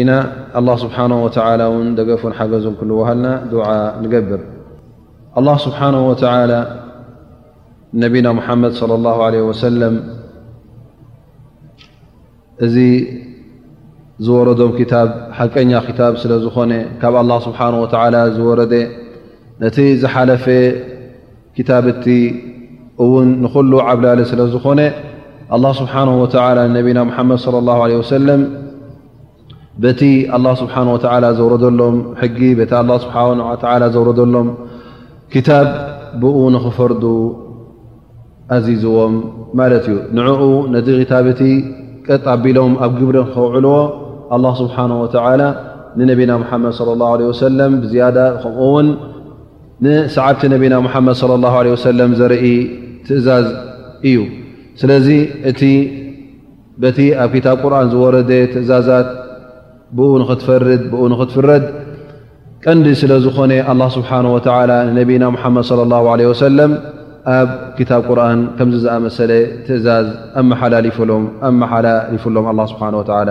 ኢና ኣላ ስብሓን ወተላ ውን ደገፉን ሓገዙን ክልወሃልና ድዓ ንገብር ኣላ ስብሓን ወተላ ነቢና ሙሓመድ ለ ላ ለ ወሰለም እዚ ዝወረዶም ክታብ ሓቀኛ ክታብ ስለ ዝኾነ ካብ ኣላ ስብሓን ወተላ ዝወረደ ነቲ ዝሓለፈ ክታብቲ እውን ንኹሉ ዓብላሊ ስለ ዝኾነ ኣላ ስብሓን ወተላ ንነቢና ሙሓመድ ለ ላ ለ ወሰለም በቲ ኣላ ስብሓን ወተላ ዘውረደሎም ሕጊ በቲ ኣላ ስብሓ ወተላ ዘውረደሎም ክታብ ብኡ ንኽፈርዱ ኣዚዝዎም ማለት እዩ ንዕኡ ነዚ ክታብ እቲ ቀጥ ኣቢሎም ኣብ ግብሪ ንኸውዕልዎ ኣላ ስብሓን ወተላ ንነቢና ሙሓመድ ለ ላ ለ ወሰለም ብዝያዳ ከምኡ ውን ንሰዓብቲ ነቢና ሙሓመድ ለ ላ ለ ወሰለም ዘርኢ ትእዛዝ እዩ ስለዚ እቲ በቲ ኣብ ክታብ ቁርን ዝወረደ ትእዛዛት ብኡ ንኽትፈርድ ብኡ ንኽትፍረድ ቀንዲ ስለ ዝኾነ ኣላ ስብሓን ወተላ ንነቢና ሙሓመድ ለ ላ ለ ወሰለም ኣብ ክታብ ቁርን ከምዚ ዝኣመሰለ ትእዛዝ ኣመሓላልፍሎም ኣመሓላልፍሎም ኣላ ስብሓን ወተላ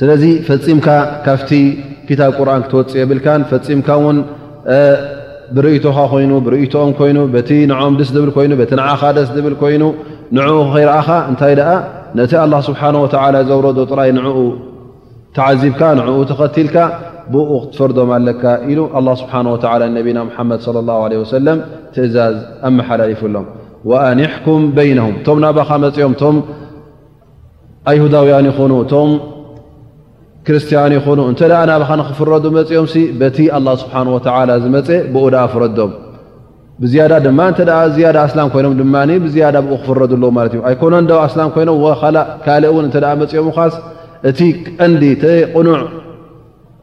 ስለዚ ፈፂምካ ካብቲ ክታብ ቁርን ክትወፅእ የብልካን ፈፂምካ ውን ብርእይቶኻ ኮይኑ ብርእይትኦም ኮይኑ በቲ ንኦም ድስ ዝብል ኮይኑ ቲ ንዓኻ ደስ ዝብል ኮይኑ ንኡ ከይረኣኻ እንታይ ደኣ ነቲ ኣላ ስብሓን ወተላ ዘውረዶ ጥራይ ንኡ ተዓዚብካ ንኡ ተኸቲልካ ብኡ ክትፈርዶም ኣለካ ኢሉ ኣላ ስብሓን ወላ ነቢና ሙሓመድ ለ ላ ለ ወሰለም ትእዛዝ ኣመሓላሊፉሎም ወኣኒሕኩም በይነም እቶም ናባኻ መፅኦም ኣይሁዳውያን ይኹኑ እቶም ክርስትያን ይኹኑ እንተ ናባኻ ንክፍረዱ መፅኦም በቲ ኣላ ስብሓን ወተላ ዝመፀ ብኡ ድኣ ፍረዶም ብዝያዳ ድማ እተ ዝያዳ ኣስላም ኮይኖም ድማ ብዝያዳ ብኡ ክፍረዱ ኣለዎ ማለት እዩ ኣይኮነ ዶ ኣስላም ኮይኖም ካልእ እውን እተ መፅኦምኻስ እቲ ቀንዲ ቕኑዕ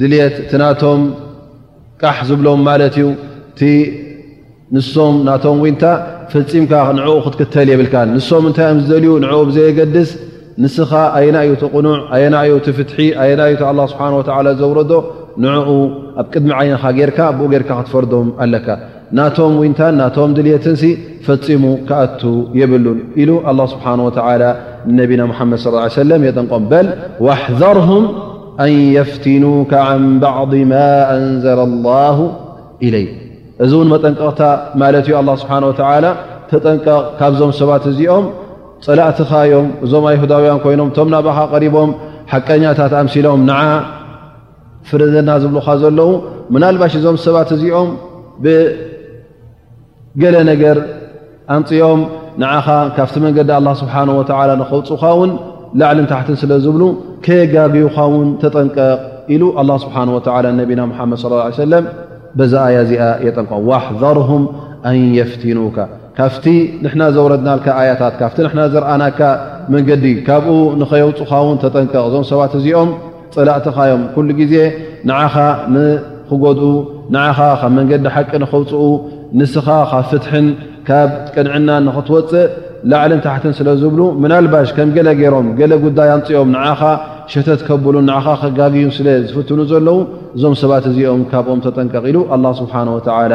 ድልት እቲ ናቶም ቃሕ ዝብሎም ማለት እዩ እቲ ንሶም ናቶም ዊንታ ፈፂምካ ንኡ ክትክተል የብልካ ንሶም እንታይ እዮም ዝደልዩ ን ብዘየገድስ ንስኻ ኣየና እዩ ትቕኑዕ ኣየና እዩ እቲ ፍትሒ ኣየና እዩ ኣ ስብሓ ዘውረዶ ንኡ ኣብ ቅድሚ ዓይንኻ ጌርካ ብኡ ጌርካ ክትፈርዶም ኣለካ ናቶም ዊንታን ናቶም ድልየትንሲ ፈፂሙ ክኣቱ የብሉን ኢሉ ኣላ ስብሓን ወተዓላ ንነቢና ሙሓመድ ስ ላ ሰለም የጠንቆም በል ዋሕዘርሁም ኣን የፍትኑከ ዓን ባዕድ ማ ኣንዘለ ላሁ ኢለይ እዚ እውን መጠንቀቕታ ማለት እዩ ኣላ ስብሓን ወተዓላ ተጠንቀቕ ካብዞም ሰባት እዚኦም ፀላእትኻ እዮም እዞም ኣይሁዳውያን ኮይኖም እቶም ናባኻ ቀሪቦም ሓቀኛታት ኣምሲሎም ንዓ ፍረደና ዝብሉኻ ዘለዉ ምናልባሽ እዞም ሰባት እዚኦም ብገለ ነገር ኣምፅኦም ንዓኻ ካብቲ መንገዲ ኣላ ስብሓን ወተላ ንኸውፁኻ ውን ላዕልን ታሕትን ስለ ዝብሉ ከየጋግዩኻ ውን ተጠንቀቕ ኢሉ ኣላ ስብሓን ወላ ነቢና ሙሓመድ ለ ላ ሰለም በዛ ኣያ እዚኣ የጠንቀ ዋሕዘርሁም ኣን የፍትኑካ ካብቲ ንሕና ዘውረድናልካ ኣያታት ካብቲ ንሕና ዘርኣናካ መንገዲ ካብኡ ንኸየውፁኻ ውን ተጠንቀቕ እዞም ሰባት እዚኦም ፀላእትኻ እዮም ኩሉ ግዜ ንዓኻ ንኽጎድኡ ንዓኻ ካብ መንገዲ ሓቂ ንኸውፅኡ ንስኻ ካብ ፍትሕን ካብ ቅንዕናን ንኽትወፅእ ላዕልን ታሕትን ስለ ዝብሉ ምናልባሽ ከም ገለ ገይሮም ገለ ጉዳይ ኣምፅኦም ንዓኻ ሸተት ከብሉን ንዓኻ ከጋግዩን ስለ ዝፍትኑ ዘለዉ እዞም ሰባት እዚኦም ካብኦም ተጠንቀቕ ኢሉ ኣላ ስብሓን ወተዓላ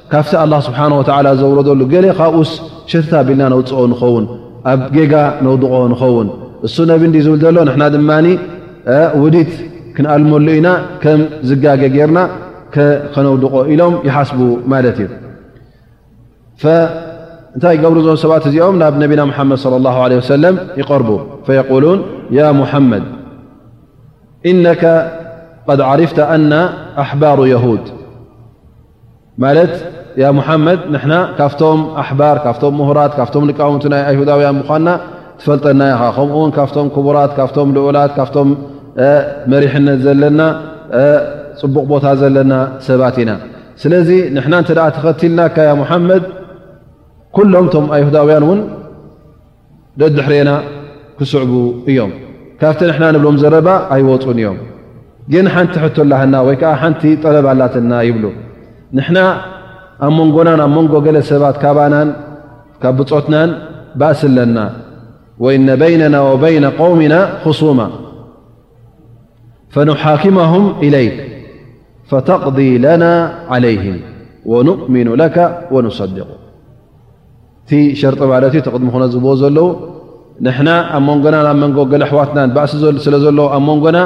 ካብቲ ኣላ ስብሓን ወተላ ዘውረደሉ ገለ ካብኡስ ሸትታ ቢልና ነውፅኦ ንኸውን ኣብ ጌጋ ነውድቖ ንኸውን እሱ ነቢ እንዲ ዝብል ዘሎ ንሕና ድማ ውዲት ክንኣልመሉ ኢና ከም ዝጋገ ጌርና ከነውድቖ ኢሎም ይሓስቡ ማለት እዩ እንታይ ይገብሩ ዞም ሰባት እዚኦም ናብ ነቢና ሓመድ صለ ላ ለ ወሰለም ይቐርቡ ፈየقሉን ያ ሙሓመድ እነከ ቐድ ዓርፍተ ኣና ኣሕባሩ የሁድ ማለት ያ ሙሓመድ ንሕና ካብቶም ኣሕባር ካብቶም ምሁራት ካብቶም ሊቃውንቲ ናይ ኣይሁዳውያን ምኳንና ትፈልጠና ኢኻ ከምኡ ውን ካብቶም ክቡራት ካብቶም ልኡላት ካብቶም መሪሕነት ዘለና ፅቡቕ ቦታ ዘለና ሰባት ኢና ስለዚ ንሕና እንተ ተኸትልናካ ያ ሙሓመድ ኩሎም እቶም ኣይሁዳውያን እውን ደድሕሬና ክስዕቡ እዮም ካብቲ ንሕና ንብሎም ዘረባ ኣይወፁን እዮም ግን ሓንቲ ሕቶ ኣላሃና ወይ ከዓ ሓንቲ ጠለብ ኣላትና ይብሉ ንሕና ኣብ መንጎናን ኣብ መንጎ ገለ ሰባት ካባናን ካብ ብፆትናን ባእሲ ኣለና ወእነ በይነና ወበይነ ቆውሚና ክሱማ ፈንሓኪማሁም ኢለይክ ፈተቕዲ ለና ዓለይህም ወኑእሚኑ ለካ ወኑሰድቁ እቲ ሸርጢ ማለት እቲ ቅድሚ ኩነት ዝብዎ ዘለዉ ንሕና ኣብ መንጎና ናብ መንጎ ገለ ኣሕዋትና ባእሲ ስለ ዘለዎ ኣብ መንጎና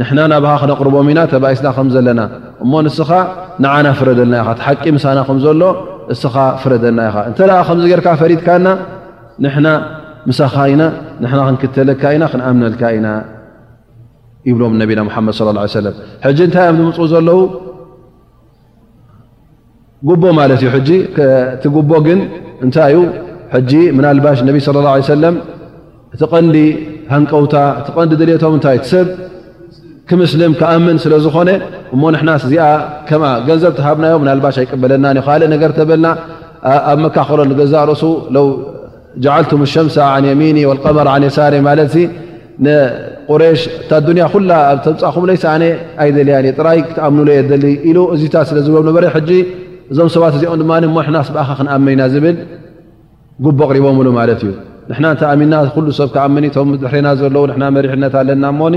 ንሕና ናባኻ ክነቕርቦም ኢና ተባኢስና ከም ዘለና እሞ ንስኻ ንዓና ፍረደልና ኢኻ ትሓቂ ምሳና ከም ዘሎ እስኻ ፍረደና ኢኻ እንተ ከምዚ ጌርካ ፈሪድካና ንሕና ምሳኻ ኢና ንሕና ክንክተለካ ኢና ክንኣምነልካ ኢና ይብሎም ነቢና ሙሓመድ ስ ሰለም ሕጂ እንታይ እዮም ዝምፁኡ ዘለዉ ጉቦ ማለት እዩ ሕጂ እቲ ጉቦ ግን እንታይ እዩ ሕጂ ምናልባሽ ነቢ ስለ ላ ሰለም እቲ ቐንዲ ሃንቀውታ እቲ ቐንዲ ድልቶም እንታይ እቲ ሰብ ክምስልም ክኣምን ስለ ዝኾነ እሞ ንሕናስ እዚኣ ከምኣ ገንዘብ ተሃብናዮ ምናልባሽ ኣይቅበለና ዩ ካልእ ነገር ተበልና ኣብ መካ ከሎ ንገዛእ ርእሱ ለው ጃዓልቱም ሸምሳ ዓን የሚኒ ወልቀመር ዓን የሳሪ ማለት ንቁሬሽ እታ ዱንያ ኩላ ኣብ ተምጻእኹምለይስ ኣነ ኣይደልያን እየ ጥራይ ክትኣምኑለይ እየ ዝደሊ ኢሉ እዚታት ስለ ዝብሎም ነበረ ሕጂ እዞም ሰባት እዚኦም ድማ እሞ ንሕናስ ብኣኻ ክንኣምን ኢና ዝብል ጉቦ ኣቕሪቦምሉ ማለት እዩ ንሕና እንተ ኣሚንና ኩሉ ሰብ ክኣምን እዩ እቶም ድሕሬና ዘለዉ ንሕና መሪሕነት ኣለና እሞኒ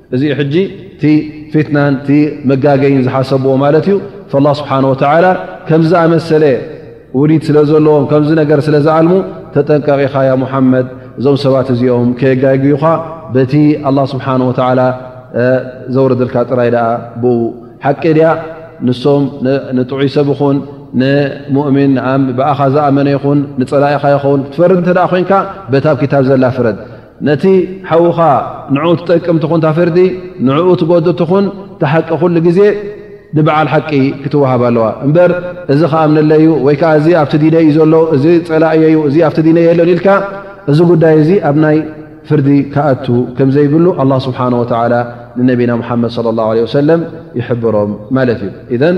እዚ እዩ ሕጂ እቲ ፊትናን እቲ መጋገይን ዝሓሰብዎ ማለት እዩ። ላህ ስብሓን ወተዓላ ከምዚ ዝኣመሰለ ውዲት ስለ ዘለዎም ከምዚ ነገር ስለ ዝኣልሙ ተጠንቀቂኻ ያ ሙሓመድ እዞም ሰባት እዚኦም ከየጋይግዩኻ በቲ ኣላ ስብሓን ወተዓላ ዘውረደልካ ጥራይ ደኣ ብኡ ሓቂ ድያ ንሶም ንጥዑይ ሰብ ይኹን ንሙእምን ብኣኻ ዝኣመነ ይኹን ንፀላኢኻ ይኸውን ክትፈርድ እንተ ኮይንካ በታ ብ ክታብ ዘላ ፍረድ ነቲ ሓውኻ ንዕኡ ትጠቅም ትኹን እታ ፍርዲ ንዕኡ ትጎድእ ትኹን እታ ሓቂ ኩሉ ግዜ ንበዓል ሓቂ ክትወሃብ ኣለዋ እምበር እዚ ከኣምነለይዩ ወይ ከዓ እዚ ኣብቲ ዲነይ እዩ ዘሎ እዚ ፀላእየዩ እዚ ኣብቲ ዲነይ የለን ኢልካ እዚ ጉዳይ እዚ ኣብ ናይ ፍርዲ ክኣቱ ከም ዘይብሉ ኣላ ስብሓን ወተዓላ ንነቢና ሙሓመድ ለ ላ ለ ወሰለም ይሕብሮም ማለት እዩ ኢዘን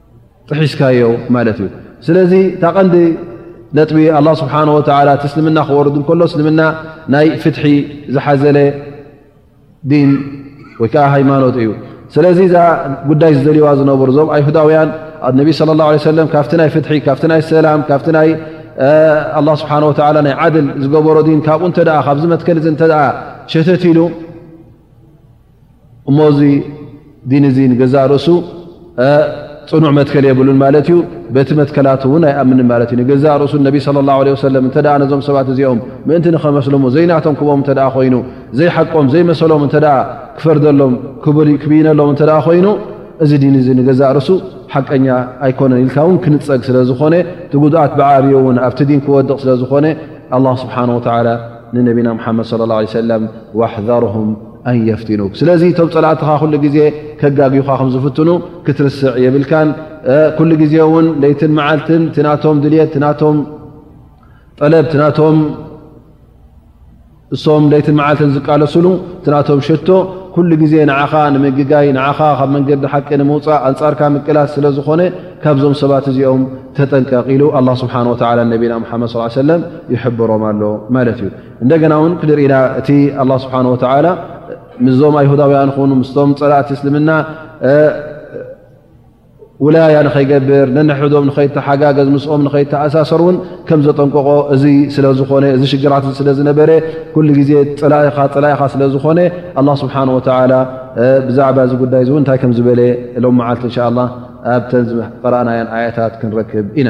ጥሒስካዮ ማለት እዩ ስለዚ እታ ቀንዲ ነጥቢ ኣላ ስብሓን ወላ እቲ እስልምና ክወርድ እንከሎ እስልምና ናይ ፍትሒ ዝሓዘለ ዲን ወይ ከዓ ሃይማኖት እዩ ስለዚ እዛ ጉዳይ ዝደልዋ ዝነብሩ እዞም ኣይሁዳውያን ነቢ ስለ ላ ለ ሰለም ካብቲ ናይ ፍትሒ ካብቲ ናይ ሰላም ካብቲ ናይ ኣላ ስብሓን ወላ ናይ ዓድል ዝገበሮ ዲን ካብኡ እንተ ካብዚ መትከል እዚ እንተ ሸተት ኢሉ እሞ እዚ ዲን እዚ ንገዛእ ርእሱ ፅኑዕ መትከል የብሉን ማለት እዩ በቲ መትከላት እውን ኣይኣምንን ማለት እዩ ንገዛእ ርእሱ ነቢ ስለ ላ ለ ሰለም እንተ ነዞም ሰባት እዚኦም ምእንቲ ንኸመስልሙ ዘይናቶም ክቦም እተ ኮይኑ ዘይሓቆም ዘይመሰሎም እንተ ክፈርደሎም ክብይነሎም እንተ ኮይኑ እዚ ዲን እዚ ንገዛእ ርእሱ ሓቀኛ ኣይኮነን ኢልካ እውን ክንፀግ ስለ ዝኾነ እቲ ጉድኣት ብዓብዮ እውን ኣብቲ ዲን ክወድቕ ስለ ዝኾነ ኣላ ስብሓን ወተላ ንነቢና ሓመድ ለ ላ ሰለም ዋሕዘርሁም ኣይፍትኑክ ስለዚ እቶም ፀላእትኻ ኩሉ ግዜ ከጋግዩኻ ከም ዝፍትኑ ክትርስዕ የብልካን ኩሉ ግዜ እውን ለይትን መዓልትን እቲ ናቶም ድልት እቲ ናቶም ጠለብ እቲ ናቶም እሶም ለይትን መዓልትን ዝቃለስሉ እቲ ናቶም ሸቶ ኩሉ ግዜ ንዓኻ ንምግጋይ ንዓኻ ካብ መንገዲ ሓቂ ንምውፃእ ኣንፃርካ ምቅላስ ስለ ዝኾነ ካብዞም ሰባት እዚኦም ተጠንቀቕ ኢሉ ኣላ ስብሓን ወተላ ነቢና ሙሓመድ ስ ሰለም ይሕብሮም ኣሎ ማለት እዩ እንደገና ውን ክንርኢ ኢና እቲ ኣላ ስብሓን ወተላ ምስዞም ኣይሁዳውያን ኹኑ ምስቶም ፀላእቲ እስልምና ውላያ ንኸይገብር ነንሕዶም ንኸይተሓጋገዝ ምስኦም ንኸይተኣሳሰር ውን ከም ዘጠንቀቆ እዚ ስለ ዝኾነ እዚ ሽግራት እ ስለ ዝነበረ ኩሉ ግዜ ፀላኢኻ ፀላኢኻ ስለ ዝኾነ ኣላ ስብሓን ወተላ ብዛዕባ እዚ ጉዳይ እእውን እንታይ ከም ዝበለ ሎም መዓልቲ እንሻ ላ ኣብተን ዝቀረኣናየን ኣያታት ክንረክብ ኢና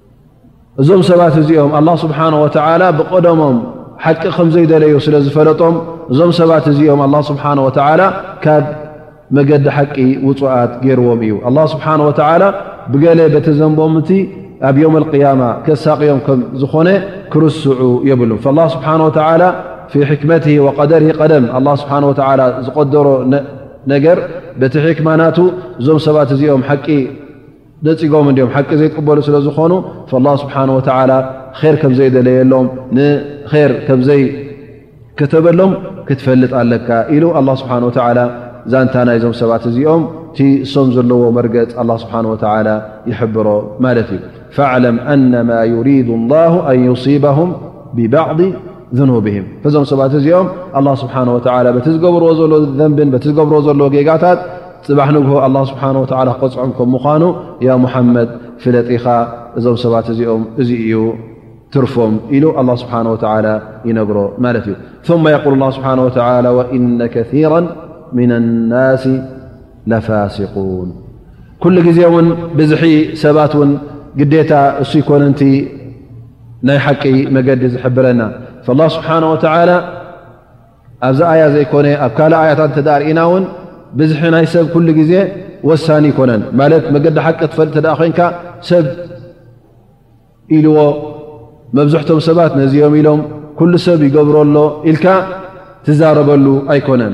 እዞም ሰባት እዚኦም ኣላ ስብሓን ወተዓላ ብቐደሞም ሓቂ ከም ዘይደለዩ ስለ ዝፈለጦም እዞም ሰባት እዚኦም ኣላ ስብሓን ወተዓላ ካብ መገዲ ሓቂ ውፁኣት ገይርዎም እዩ ኣላ ስብሓን ወተዓላ ብገለ በቲ ዘንቦም እቲ ኣብ ዮም ልቅያማ ከሳቅዮም ከም ዝኾነ ክርስዑ የብሉም ላ ስብሓን ወተዓላ ፊ ሕክመት ወቀደር ቀደም ኣላ ስብሓን ወተዓላ ዝቀደሮ ነገር በቲ ሕክማ ናቱ እዞም ሰባት እዚኦም ሓቂ ነጺጎም እንድዮም ሓቂ ዘይቅበሉ ስለ ዝኾኑ ላህ ስብሓን ወተዓላ ኼር ከም ዘይደለየሎም ንኼር ከም ዘይከተበሎም ክትፈልጥ ኣለካ ኢሉ ኣላ ስብሓን ወተዓላ ዛንታ ናይዞም ሰባት እዚኦም እቲ እሶም ዘለዎ መርገጽ ኣላ ስብሓን ወተዓላ ይሕብሮ ማለት እዩ ፈዕለም ኣነማ ዩሪዱ ላሁ ኣን ዩሲበሁም ብባዕዲ ኑብህም እዞም ሰባት እዚኦም ኣላ ስብሓን ወተዓላ በቲ ዝገብርዎ ዘሎ ዘንብን በቲ ዝገብርዎ ዘሎ ጌጋታት ጽባሕ ንግሆ ኣላ ስብሓን ወተዓላ ክቐጽዖም ከም ምዃኑ ያ ሙሓመድ ፍለጥ ኢኻ እዞም ሰባት እዚኦም እዚ እዩ ትርፎም ኢሉ ኣላ ስብሓን ወተዓላ ይነግሮ ማለት እዩ ثማ የቁል ላ ስብሓን ወተላ ወእነ ከራ ምና ኣናሲ ለፋሲቁን ኩሉ ግዜ እውን ብዝሒ ሰባት እውን ግዴታ እሱ ይኮነንቲ ናይ ሓቂ መገዲ ዝሕብረና ላ ስብሓን ወተላ ኣብዛ ኣያ ዘይኮነ ኣብ ካልእ ኣያታት እንተድኣ ርኢና እውን ብዝሒ ናይ ሰብ ኩሉ ግዜ ወሳኒ ኣይኮነን ማለት መገዲ ሓቂ ትፈልጥ እተድኣ ኮይንካ ሰብ ኢልዎ መብዝሕቶም ሰባት ነዚኦም ኢሎም ኩሉ ሰብ ይገብሮ ኣሎ ኢልካ ትዛረበሉ ኣይኮነን።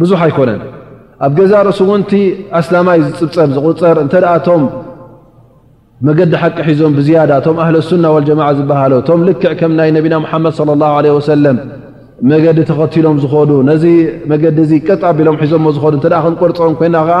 ብዙሕ ኣይኮነን ኣብ ገዛ ርእሲ እውን እቲ ኣስላማይ ዝፅብፀብ ዝቁፀር እንተ ቶም መገዲ ሓቂ ሒዞም ብዝያዳ እቶም ኣህለ ሱና ወልጀማዓ ዝበሃሎ እቶም ልክዕ ከም ናይ ነቢና ሙሓመድ ለ ላ ለ ወሰለም መገዲ ተኸቲሎም ዝኸዱ ነዚ መገዲ እዚ ቀጥ ኣቢሎም ሒዞሞ ዝኸዱ እተ ክንቆርፆም ኮይና ከዓ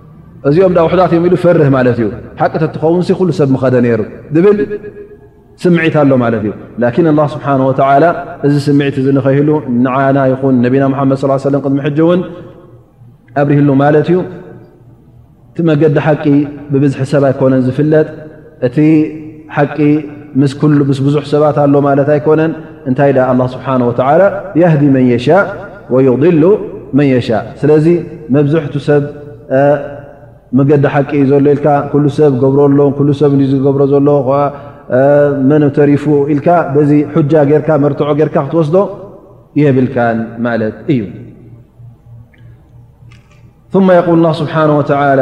እዚኦም ዳኣ ውሑዳት እዮም ኢሉ ፈርህ ማለት እዩ ሓቂ ተትኸውን ሲ ኩሉ ሰብ ምኸደ ነይሩ ዝብል ስምዒት ኣሎ ማለት እዩ ላኪን ኣላ ስብሓን ወተላ እዚ ስምዒት እዚ ንኸይህሉ ንዓና ይኹን ነቢና ሓመድ ስ ሰለ ቅድሚ ሕጂ እውን ኣብርህሉ ማለት እዩ እቲ መገዲ ሓቂ ብብዝሒ ሰብ ኣይኮነን ዝፍለጥ እቲ ሓቂ ምስ ኩሉ ምስ ብዙሕ ሰባት ኣሎ ማለት ኣይኮነን እንታይ ደኣ ኣላ ስብሓን ወተላ የህዲ መን የሻእ ወዩድሉ መን የሻእ ስለዚ መብዝሕቱ ሰብ መገዲ ሓቂ እዩ ዘሎ ኢልካ ኩሉ ሰብ ገብሮ ኣሎ ኩሉ ሰብ እ ዝገብሮ ዘሎ መን ተሪፉ ኢልካ በዚ ጃ ጌርካ መርትዖ ጌርካ ክትወስዶ የብልካን ማለት እዩ ማ የቁል ላ ስብሓን ወተላ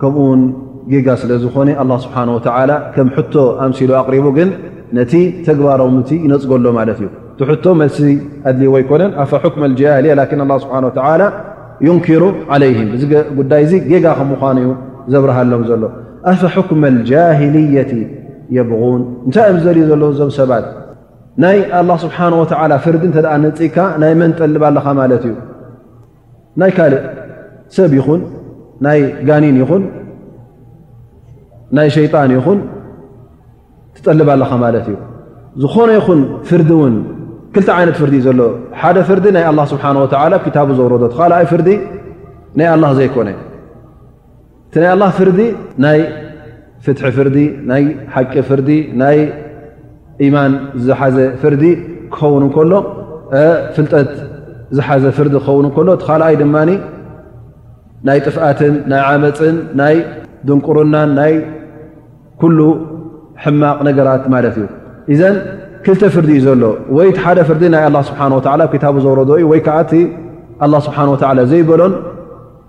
ከምኡውን ጌጋ ስለ ዝኾነ ኣላ ስብሓን ወተዓላ ከም ሕቶ ኣምሲሉ ኣቕሪቡ ግን ነቲ ተግባሮም እቲ ይነፅገሎ ማለት እዩ እቲ ሕቶ መልሲ ኣድልዎ ኣይኮነን ኣፈ ሑክመ ልጃያልያ ላኪን ኣላ ስብሓን ወተዓላ ዩንኪሩ ዓለይህም እዚ ጉዳይ እዚ ጌጋ ከም ምዃኑ እዩ ዘብርሃሎም ዘሎ ኣፈ ሑክመ ልጃሂልየቲ የብን እንታይ እዮም ዝደልዩ ዘለዉ እዞም ሰባት ናይ ኣላ ስብሓን ወተዓላ ፍርዲ እንተ ነፂግካ ናይ መን ጠልብ ኣለኻ ማለት እዩ ናይ ካልእ ሰብ ይኹን ናይ ጋኒን ይኹን ናይ ሸይጣን ይኹን ትጠልብ ኣለኻ ማለት እዩ ዝኾነ ይኹን ፍርዲ እውን ክልተ ዓይነት ፍርዲ እዩ ዘሎ ሓደ ፍርዲ ናይ ኣላ ስብሓን ወተላ ብ ክታቡ ዘውረዶ ተካልኣይ ፍርዲ ናይ ኣላ ዘይኮነ እቲ ናይ ኣላ ፍርዲ ናይ ፍትሒ ፍርዲ ናይ ሓቂ ፍርዲ ናይ ኢማን ዝሓዘ ፍርዲ ክኸውን ከሎ ፍልጠት ዝሓዘ ፍርዲ ክኸውን ከሎ እቲ ካልኣይ ድማ ናይ ጥፍኣትን ናይ ዓመፅን ናይ ድንቁርናን ናይ ኩሉ ሕማቕ ነገራት ማለት እዩ እዘን ክልተ ፍርዲ እዩ ዘሎ ወይ እቲ ሓደ ፍርዲ ናይ ኣላ ስብሓን ወላ ኣብ ክታቡ ዘውረዶ እዩ ወይ ከዓ እቲ ኣላ ስብሓን ወላ ዘይበሎን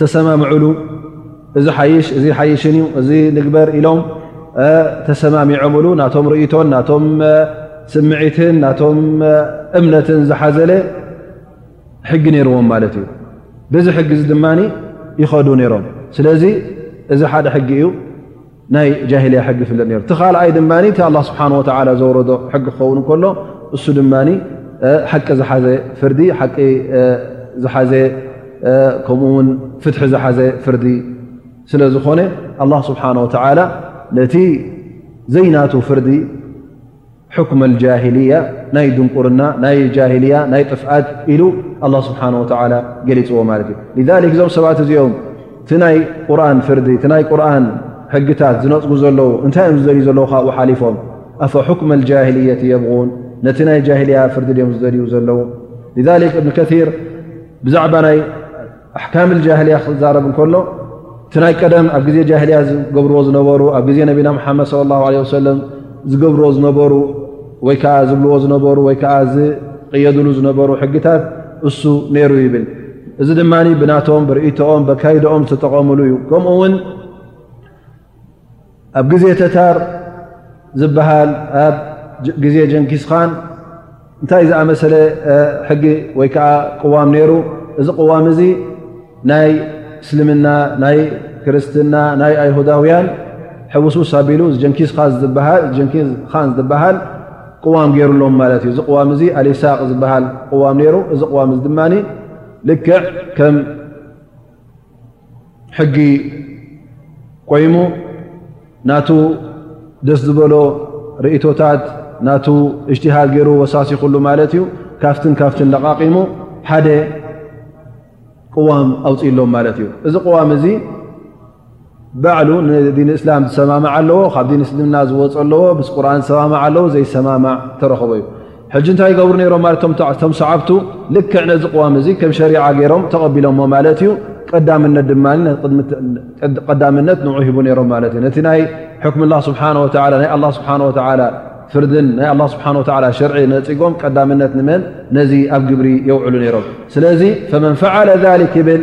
ተሰማምዕሉ እዚ ሓይሽ እዚ ሓይሽን እዩ እዚ ንግበር ኢሎም ተሰማሚዖምሉ ናቶም ርእቶን ናቶም ስምዒትን ናቶም እምነትን ዝሓዘለ ሕጊ ነይርዎም ማለት እዩ ብዚ ሕጊ እዚ ድማ ይኸዱ ነይሮም ስለዚ እዚ ሓደ ሕጊ እዩ ናይ ጃሂልያ ሕጊ ፍለ ነሩ እቲ ካልኣይ ድማ እቲ ኣላ ስብሓን ወተላ ዘውረዶ ሕጊ ክኸውን ከሎ እሱ ድማ ሓቂ ዝሓዘ ፍርዲ ሓቂ ዝሓዘ ከምኡ ውን ፍትሒ ዝሓዘ ፍርዲ ስለ ዝኾነ ኣላ ስብሓን ወተላ ነቲ ዘይናቱ ፍርዲ ሑክም ኣልጃሂልያ ናይ ድንቁርና ናይ ጃሂልያ ናይ ጥፍኣት ኢሉ ኣላ ስብሓን ወተዓላ ገሊፅዎ ማለት እዩ ልዛሊክ እዞም ሰባት እዚኦም እቲ ናይ ቁርን ፍርዲ እቲ ናይ ቁርን ሕግታት ዝነፅጉ ዘለዉ እንታይ እዮም ዝደልዩ ዘለዉ ካብኡ ሓሊፎም ኣፈ ሑክም ኣልጃሂልየት የብቑን ነቲ ናይ ጃሂልያ ፍርዲ ድኦም ዝደልዩ ዘለዉ ሊዛሊክ እብን ከር ብዛዕባ ናይ ኣሕካም ጃህልያ ክዛረብ እንከሎ እቲ ናይ ቀደም ኣብ ግዜ ጃህልያ ዝገብርዎ ዝነበሩ ኣብ ግዜ ነቢና ሓመድ ለ ላ ለ ሰለም ዝገብርዎ ዝነበሩ ወይ ከዓ ዝብልዎ ዝነበሩ ወይ ከዓ ዝቕየድሉ ዝነበሩ ሕግታት እሱ ነይሩ ይብል እዚ ድማ ብናቶም ብርእቶኦም በካይድኦም ዝተጠቐምሉ እዩ ከምኡ ውን ኣብ ግዜ ተታር ዝበሃል ኣብ ግዜ ጀንኪስኻን እንታይ ዝኣመሰለ ሕጊ ወይ ከዓ ቅዋም ነይሩ እዚ ቅዋም እዚ ናይ እስልምና ናይ ክርስትና ናይ ኣይሁዳውያን ሕውስውስ ኣቢሉ ጀንኪስኻን ዝበሃል ቅዋም ገይሩሎም ማለት እዩ እዚ ቅዋም እዚ ኣሊሳቅ ዝበሃል ቅዋም ነይሩ እዚ ቅዋም እዚ ድማ ልክዕ ከም ሕጊ ቆይሙ ናቱ ደስ ዝበሎ ርእቶታት ናቱ እጅትሃድ ገይሩ ወሳሲክሉ ማለት እዩ ካፍትን ካፍትን ለቓቒሙ ሓደ ቅዋም ኣውፅእሎም ማለት እዩ እዚ ቅዋም እዚ ባዕሉ ንዲን እስላም ዝሰማማዕ ኣለዎ ካብ ዲን እስልምና ዝወፅ ኣለዎ ምስ ቁርን ዝሰማማዕ ኣለዎ ዘይሰማማዕ ተረኸቦ እዩ ሕጂ እንታይ ይገብሩ ነይሮም ማለት እቶም ሰዓብቱ ልክዕ ነዚ ቅዋም እዚ ከም ሸሪዓ ገይሮም ተቐቢሎሞ ማለት እዩ ቀዳምነት ድማ ቀዳምነት ንዑ ሂቡ ነይሮም ማለት እዩ ነቲ ናይ ሕክም ላ ስብሓ ወ ናይ ኣላ ስብሓ ወላ ፍርድን ናይ ኣላ ስብሓን ወላ ሸርዒ ነፂጎም ቀዳምነት ንመን ነዚ ኣብ ግብሪ የውዕሉ ነይሮም ስለዚ ፈመን ፈዓለ ሊክ ይብል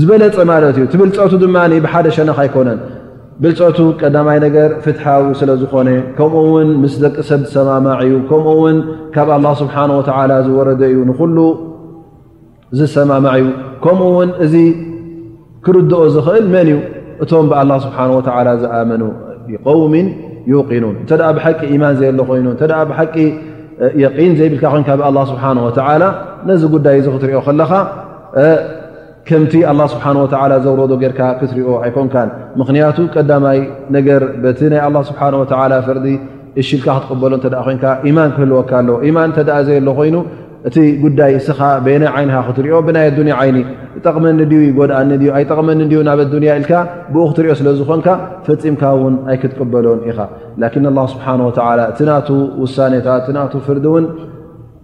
ዝበለጸ ማለት እዩ። እቲ ብልጸቱ ድማ ብሓደ ሸነኽ ኣይኮነን። ብልጸቱ ቀዳማይ ነገር ፍትሓዊ ስለ ዝኾነ ከምኡ ውን ምስ ደቂ ሰብ ዝሰማማዕ እዩ። ከምኡ ውን ካብ ኣላ ስብሓን ወተዓላ ዝወረደ እዩ ንኹሉ ዝሰማማዕ እዩ። ከምኡ ውን እዚ ክርድኦ ዝኽእል መን እዩ እቶም ብኣላ ስብሓን ወተዓላ ዝኣመኑ ብቀውሚ ዩቂኑን እንተ ብሓቂ ኢማን ዘየሎ ኮይኑ እተ ብሓቂ የቒን ዘይብልካ ኮንካ ብኣላ ስብሓን ወተዓላ ነዚ ጉዳይ እዚ ክትሪኦ ከለኻ ከምቲ ኣላህ ስብሓን ወተዓላ ዘውረዶ ጌርካ ክትሪኦ ኣይኮንካን ምኽንያቱ ቀዳማይ ነገር በቲ ናይ ኣላ ስብሓን ወተዓላ ፍርዲ እሽልካ ክትቅበሎ እተ ኮንካ ኢማን ክህልወካ ኣሎ ኢማን እተ ዘየ ሎ ኮይኑ እቲ ጉዳይ እስኻ በየናይ ዓይንኻ ክትሪኦ ብናይ ኣዱኒያ ዓይኒ ጠቕመኒ ድዩ ይጎድኣኒ ድዩ ኣይጠቕመኒ ድዩ ናብ ኣዱንያ ኢልካ ብኡ ክትሪኦ ስለ ዝኾንካ ፈፂምካ እውን ኣይክትቅበሎን ኢኻ ላኪን ኣላ ስብሓን ወተዓላ እቲ ናቱ ውሳኔታት እቲ ናቱ ፍርዲ እውን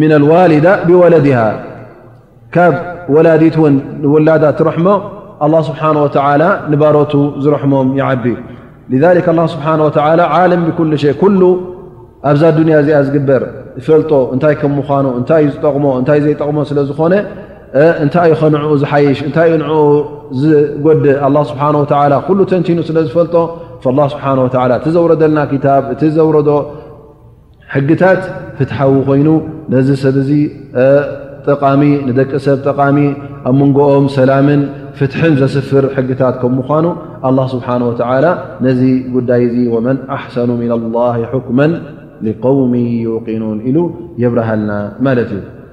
من الዋልዳ ብወለድሃ ካብ ወላዲት ውን ንውላዳ ትረሕሞ ኣላ ስብሓን ወተላ ንባሮቱ ዝረሕሞም ይዓቢ ሊክ ላ ስብሓን ወተላ ዓለም ብኩሉ ሸይ ኩሉ ኣብዛ ዱንያ እዚኣ ዝግበር ይፈልጦ እንታይ ከም ምዃኑ እንታይ እዩ ዝጠቕሞ እንታይ ዘይጠቕሞ ስለ ዝኾነ እንታይ እዩ ከንዕኡ ዝሓይሽ እንታይ እዩ ንዕኡ ዝጎድእ ኣላ ስብሓን ወተላ ኩሉ ተንቲኑ ስለ ዝፈልጦ ላ ስብሓን ወተላ እቲ ዘውረደልና ክታብ እቲ ዘውረዶ ሕግታት ፍትሓዊ ኮይኑ ነዚ ሰብ እዚ ጠቓሚ ንደቂ ሰብ ጠቓሚ ኣብ መንጎኦም ሰላምን ፍትሕን ዘስፍር ሕግታት ከም ምኳኑ ኣላ ስብሓን ወተላ ነዚ ጉዳይ እዚ ወመን ኣሕሰኑ ምና ላ ሑክመን ሊቀውሚ ዩቅኑን ኢሉ የብርሃልና ማለት እዩ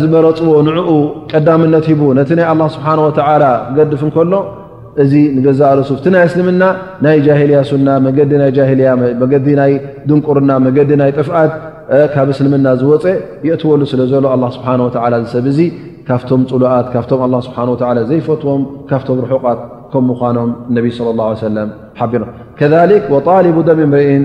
ዝመረፅዎ ንዕኡ ቀዳምነት ሂቡ ነቲ ናይ ኣላ ስብሓን ወተላ ክገድፍ እንከሎ እዚ ንገዛእ ርእሱ እቲ ናይ እስልምና ናይ ጃሂልያ ሱና መገዲ ናይ ጃሂልያ መገዲ ናይ ድንቁርና መገዲ ናይ ጥፍኣት ካብ እስልምና ዝወፀ የእትወሉ ስለ ዘሎ ኣላ ስብሓን ወተላ ዝሰብ እዙ ካብቶም ፅሉኣት ካብቶም ኣላ ስብሓን ወላ ዘይፈትዎም ካብቶም ርሑቓት ከም ምዃኖም ነቢ ስለ ላ ሰለም ሓቢሮም ከሊክ ወጣሊቡ ደም እምርኢን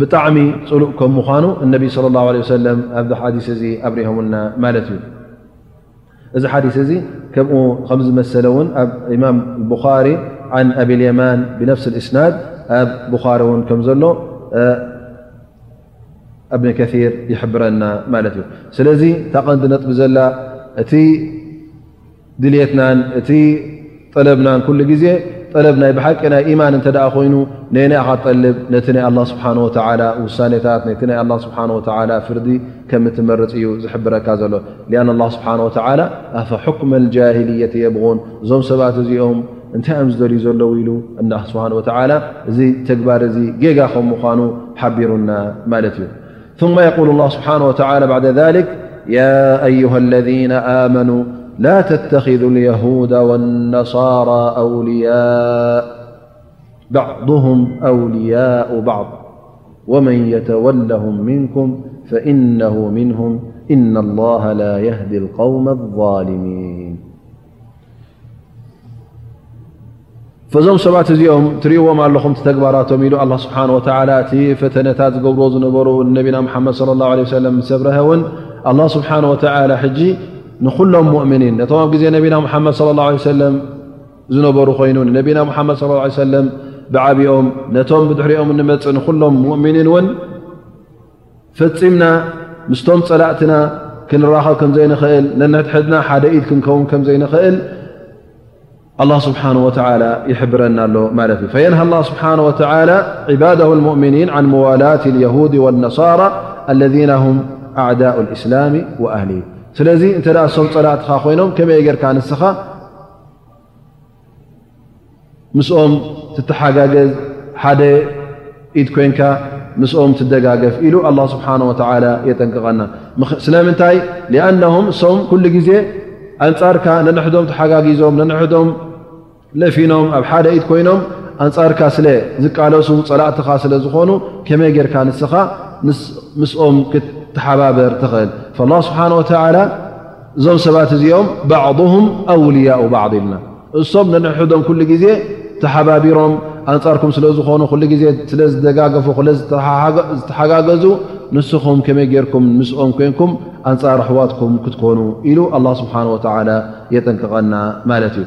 ብጣዕሚ ፅሉእ ከም ምዃኑ እነቢ ስለ ላ ለ ሰለም ኣብዚ ሓዲስ እዚ ኣብሪሆምልና ማለት እዩ እዚ ሓዲስ እዚ ከምኡ ከምዝመሰለ እውን ኣብ እማም ቡኻሪ ዓን ኣብልየማን ብነፍሲ እስናድ ኣብ ቡኻሪ እውን ከም ዘሎ እብኒ ከር ይሕብረና ማለት እዩ ስለዚ ታቐንዲ ነጥቢ ዘላ እቲ ድልየትናን እቲ ጠለብናን ኩሉ ግዜ ጠለብ ናይ ብሓቂ ናይ ኢማን እንተ ኮይኑ ነየናይ ኢኻ ትጠልብ ነቲ ናይ ኣላ ስብሓን ወተዓላ ውሳኔታት ነቲ ናይ ኣላ ስብሓን ወተዓላ ፍርዲ ከም እትመርፅ እዩ ዝሕብረካ ዘሎ ሊኣን ኣላ ስብሓን ወተዓላ ኣፈ ሑክመ ልጃሂልየት የብቑን እዞም ሰባት እዚኦም እንታይ እዮም ዝደልዩ ዘለዉ ኢሉ እና ስብሓን ወተዓላ እዚ ተግባር እዚ ጌጋ ከም ምዃኑ ሓቢሩና ማለት እዩ ثم يقول الله سبحانه وتعالى - بعد ذلك يا أيها الذين آمنوا لا تتخذوا اليهود والنصارى ألبعضهم أولياء بعض ومن يتولهم منكم فإنه منهم إن الله لا يهدي القوم الظالمين ፈዞም ሰባት እዚኦም ትርእዎም ኣለኹም ተግባራቶም ኢሉ ኣላ ስብሓን ወተላ እቲ ፈተነታት ዝገብርዎ ዝነበሩ ነቢና ሓመድ ለ ላ ለ ሰለም ሰብረሀ እውን ኣላ ስብሓን ወተላ ሕጂ ንኩሎም ሙእምኒን ነቶም ኣብ ግዜ ነቢና ሓመድ ለ ላ ሰለም ዝነበሩ ኮይኑ ንነቢና ሓመድ ለ ሰለም ብዓብኦም ነቶም ብድሕሪኦም እንመፅእ ንኩሎም ሙእምኒን እውን ፈጺምና ምስቶም ጸላእትና ክንራኸብ ከም ዘይንኽእል፣ ነንሕድሕድና ሓደ ኢድ ክንከውን ከም ዘይንኽእል ኣላ ስብሓን ወተዓላ ይሕብረና ኣሎ ማለት እዩ። ፈየንሃ ኣላ ስብሓን ወተዓላ ዕባዳሁ ልሙእምኒን ዓን መዋላት ልየሁድ ወነሳራ ኣለዚና ሁም ኣዕዳኡ ልእስላሚ ወኣህሊ ስለዚ እንተ እሶም ጸላእትኻ ኮይኖም ከመይ ጌርካ ንስኻ ምስኦም ትተሓጋገዝ ሓደ ኢድ ኮንካ ምስኦም ትደጋገፍ ኢሉ ኣላ ስብሓን ወተዓላ የጠንቅቐና ስለምንታይ ሊኣነሁም እሶም ኩሉ ግዜ ኣንጻርካ ነንሕዶም ተሓጋጊዞም ነንሕዶም ለፊኖም ኣብ ሓደ ኢድ ኮይኖም ኣንጻርካ ስለ ዝቃለሱ ፀላእትኻ ስለ ዝኾኑ ከመይ ጌርካ ንስኻ ምስኦም ክትተሓባበር ትኽእል ላ ስብሓን ወተላ እዞም ሰባት እዚኦም ባዕضም ኣውልያኡ ባዕض ኢልና እሶም ነንሕዶም ኩሉ ግዜ ተሓባቢሮም ኣንጻርኩም ስለ ዝኾኑ ኩሉ ግዜ ስለ ዝደጋገፉ ክለ ዝተሓጋገዙ ንስኹም ከመይ ጌርኩም ምስኦም ኮንኩም ኣንጻር ኣሕዋትኩም ክትኮኑ ኢሉ ኣላ ስብሓን ወተላ የጠንቅቐና ማለት እዩ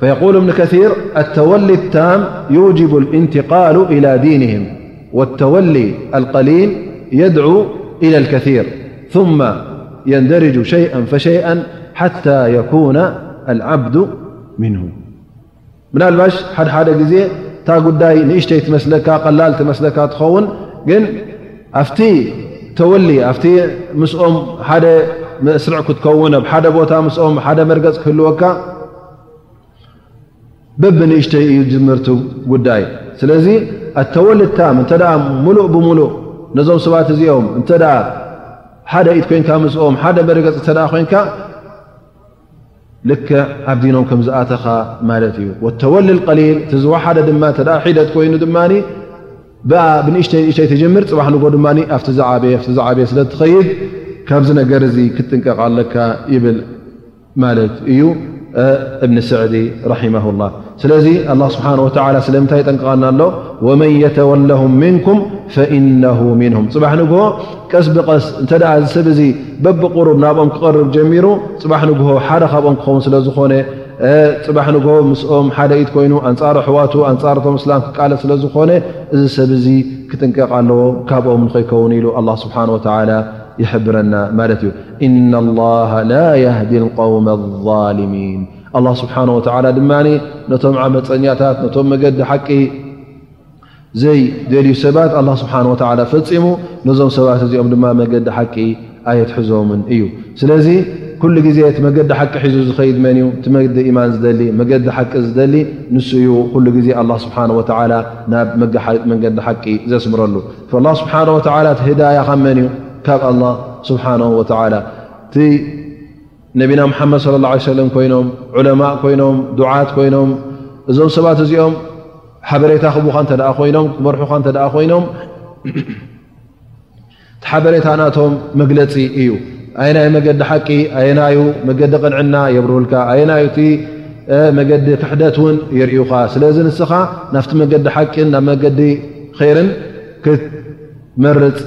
فيقول بن كثير التولي التام يوجب الانتقال إلى دينهم والتولي القليل يدعو إلى الكثير ثم يندرج شيئا فشيئا حتى يكون العبد منه نال ح ي ا قا نشتيت مسلكقلالتمسل خون ن ኣብቲ ተወሊ ኣብቲ ምስኦም ሓደ መስርዕ ክትከውን ኣብ ሓደ ቦታ ምስኦም ሓደ መርገፅ ክህልወካ በብንእሽተይ እዩ ዝምርቲ ጉዳይ ስለዚ ኣተወልታም እተ ሙሉእ ብሙሉእ ነዞም ሰባት እዚኦም እተ ሓደ ኢት ኮንካ ምስኦም ሓደ መርገፅ እተ ኮንካ ልክዕ ኣብ ዲኖም ከም ዝኣተኻ ማለት እዩ። ወተወሊ ልቀሊል እቲ ዝወሓደ ድማ እተ ሒደት ኮይኑ ድማ ብኣ ብንእሽተይ ንእሽተይ ትጅምር ፅባሕ ንጎ ድማ ኣብቲ ዝዓበየ ኣብቲ ዝዓበየ ስለ ትኸይድ ካብዚ ነገር እዚ ክትጥንቀቕ ኣለካ ይብል ማለት እዩ እብኒ ስዕዲ ራሒማሁ ላህ። ስለዚ ኣላ ስብሓን ወተላ ስለምንታይ ይጠንቀቐና ኣሎ ወመን የተወለሁም ምንኩም ፈኢነሁ ምንሁም ፅባሕ ንግሆ ቀስ ብቐስ እንተ እዚ ሰብ እዚ በብቕሩብ ናብኦም ክቐርብ ጀሚሩ ፅባሕ ንግሆ ሓደ ካብኦም ክኸውን ስለ ዝኾነ ፅባሕ ንግሆ ምስኦም ሓደ ኢት ኮይኑ ኣንፃር ኣሕዋቱ ኣንፃርቶም እስላም ክቃለት ስለ ዝኾነ እዚ ሰብ እዚ ክጥንቀቕ ኣለዎ ካብኦም ንኸይከውን ኢሉ ኣላ ስብሓን ወተላ ይሕብረና ማለት እዩ እና ላ ላ የህዲ ልቀውመ ዛልሚን ኣላህ ስብሓነሁ ወተዓላ ድማ ነቶም ዓመፀኛታት ነቶም መገዲ ሓቂ ዘይደልዩ ሰባት ኣላህ ስብሓነሁ ወተዓላ ፈፂሙ ነዞም ሰባት እዚኦም ድማ መገዲ ሓቂ ኣየትሕዞምን እዩ። ስለዚ ኩሉ ግዜ እቲ መገዲ ሓቂ ሒዙ ዝኸይድ መን እዩ? እቲ መገዲ ኢማን ዝደሊ መገዲ ሓቂ ዝደሊ ንሱ እዩ ኩሉ ግዜ ኣላህ ስብሓነሁ ወተዓላ ናብ መንገዲ ሓቂ ዘስምረሉ። ኣላህ ስብሓነሁ ወተዓላ እቲ ህዳያ ካብ መን እዩ? ካብ ኣላህ ስብሓነሁ ወተዓላ። ነቢና ሙሓመድ ስለ ላ ሰለም ኮይኖም ዑለማእ ኮይኖም ዱዓት ኮይኖም እዞም ሰባት እዚኦም ሓበሬታ ክቡካ እተ ኮይኖም ክመርሑካ እተ ኮይኖም ሓበሬታ ናቶም መግለፂ እዩ ኣየናይ መገዲ ሓቂ ኣየናዩ መገዲ ቅንዕና የብርህልካ ኣየናዩ እቲ መገዲ ክሕደት እውን የርእዩካ ስለዚ ንስኻ ናብቲ መገዲ ሓቂን ናብ መገዲ ርን ክትመርጽ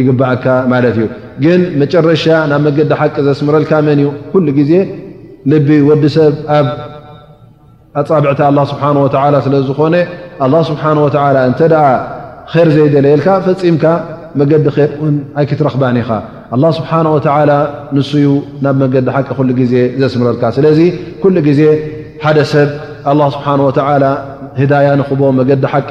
ይግበኣካ ማለት እዩ። ግን መጨረሻ ናብ መገዲ ሓቂ ዘስምረልካ መን እዩ? ኩሉ ግዜ ልቢ ወዲ ሰብ ኣብ ኣጻብዕቲ ኣላ ስብሓን ወተዓላ ስለ ዝኾነ ኣላ ስብሓን ወተዓላ እንተ ኼር ዘይደለየልካ ፈጺምካ መገዲ ኼር እውን ኣይክትረኽባን ኢኻ። ኣላ ስብሓን ወተዓላ ንሱ እዩ ናብ መገዲ ሓቂ ኩሉ ግዜ ዘስምረልካ። ስለዚ ኩሉ ግዜ ሓደ ሰብ ኣላ ስብሓን ወተዓላ ህዳያ ንኽቦ መገዲ ሓቂ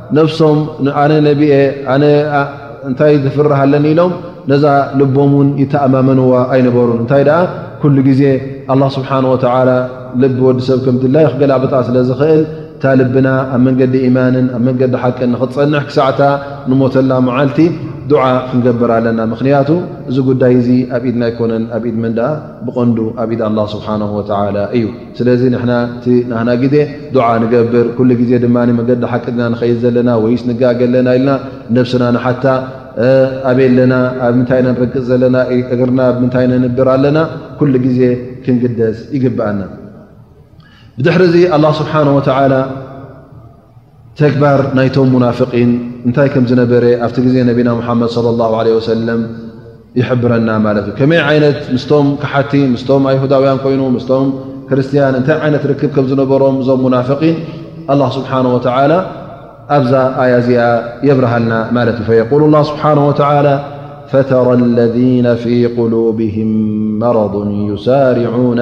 ነብሶም ኣነ ነቢየ ኣነ እንታይ ዝፍራህ ኣለኒ ኢሎም ነዛ ልቦም ውን ይተኣማመንዋ ኣይነበሩን እንታይ ደኣ ኩሉ ግዜ ኣላ ስብሓን ወተላ ልቢ ወዲ ሰብ ከም ድላይ ክገላብጣ ስለ ዝኽእል እታ ልብና ኣብ መንገዲ ኢማንን ኣብ መንገዲ ሓቅን ንክትፀንሕ ክሳዕታ ንሞተላ መዓልቲ ዱዓ ክንገብር ኣለና ምክንያቱ እዚ ጉዳይ እዚ ኣብ ኢድና ኣይኮነን ኣብ ኢድ መን ደኣ ብቐንዱ ኣብ ኢድ ኣላ ስብሓን ወተላ እዩ ስለዚ ንሕና እቲ ናህና ግዜ ዱዓ ንገብር ኩሉ ግዜ ድማ መገዲ ሓቂ ድና ንኸይድ ዘለና ወይስ ንጋገ ኣለና ኢልና ነብስና ንሓታ ኣበይ ኣለና ኣብ ምንታይ ኢና ንረግጽ ዘለና እግርና ብ ምንታይ ነንብር ኣለና ኩሉ ግዜ ክንግደስ ይግብኣና ብድሕሪ እዚ ኣላ ስብሓን ወተዓላ ተግባር ናይቶም ሙናፍቒን እንታይ ከም ዝነበረ ኣብቲ ግዜ ነቢና ሙሓመድ ለ ላ ለ ወሰለም ይሕብረና ማለት እዩ ከመይ ዓይነት ምስቶም ክሓቲ ምስቶም ኣይሁዳውያን ኮይኑ ምስቶም ክርስትያን እንታይ ዓይነት ርክብ ከም ዝነበሮም እዞም ሙናፍቒን ኣላ ስብሓን ወተላ ኣብዛ ኣያ እዚኣ የብርሃልና ማለት እዩ ፈየቁሉ ላ ስብሓን ወተላ ፈተራ ለذነ ፊ ቁሉብህም መረض ይሳርዑነ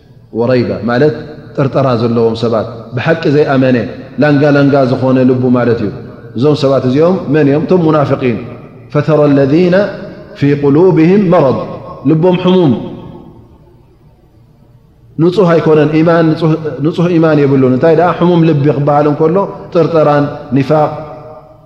ወረይበ ማለት ጥርጠራ ዘለዎም ሰባት፣ ብሓቂ ዘይኣመነ፣ ላንጋ ላንጋ ዝኾነ ልቡ ማለት እዩ። እዞም ሰባት እዚኦም መን እዮም? እቶም ሙናፍቒን። ፈተራ ኣለዚነ ፊ ቁሉብህም መረድ፣ ልቦም ሕሙም፣ ንጹህ ኣይኮነን፣ ኢማን፣ ንጹህ ኢማን የብሉን። እንታይ ደኣ ሕሙም ልቢ ክበሃል እንከሎ ጥርጠራን ኒፋቕ፣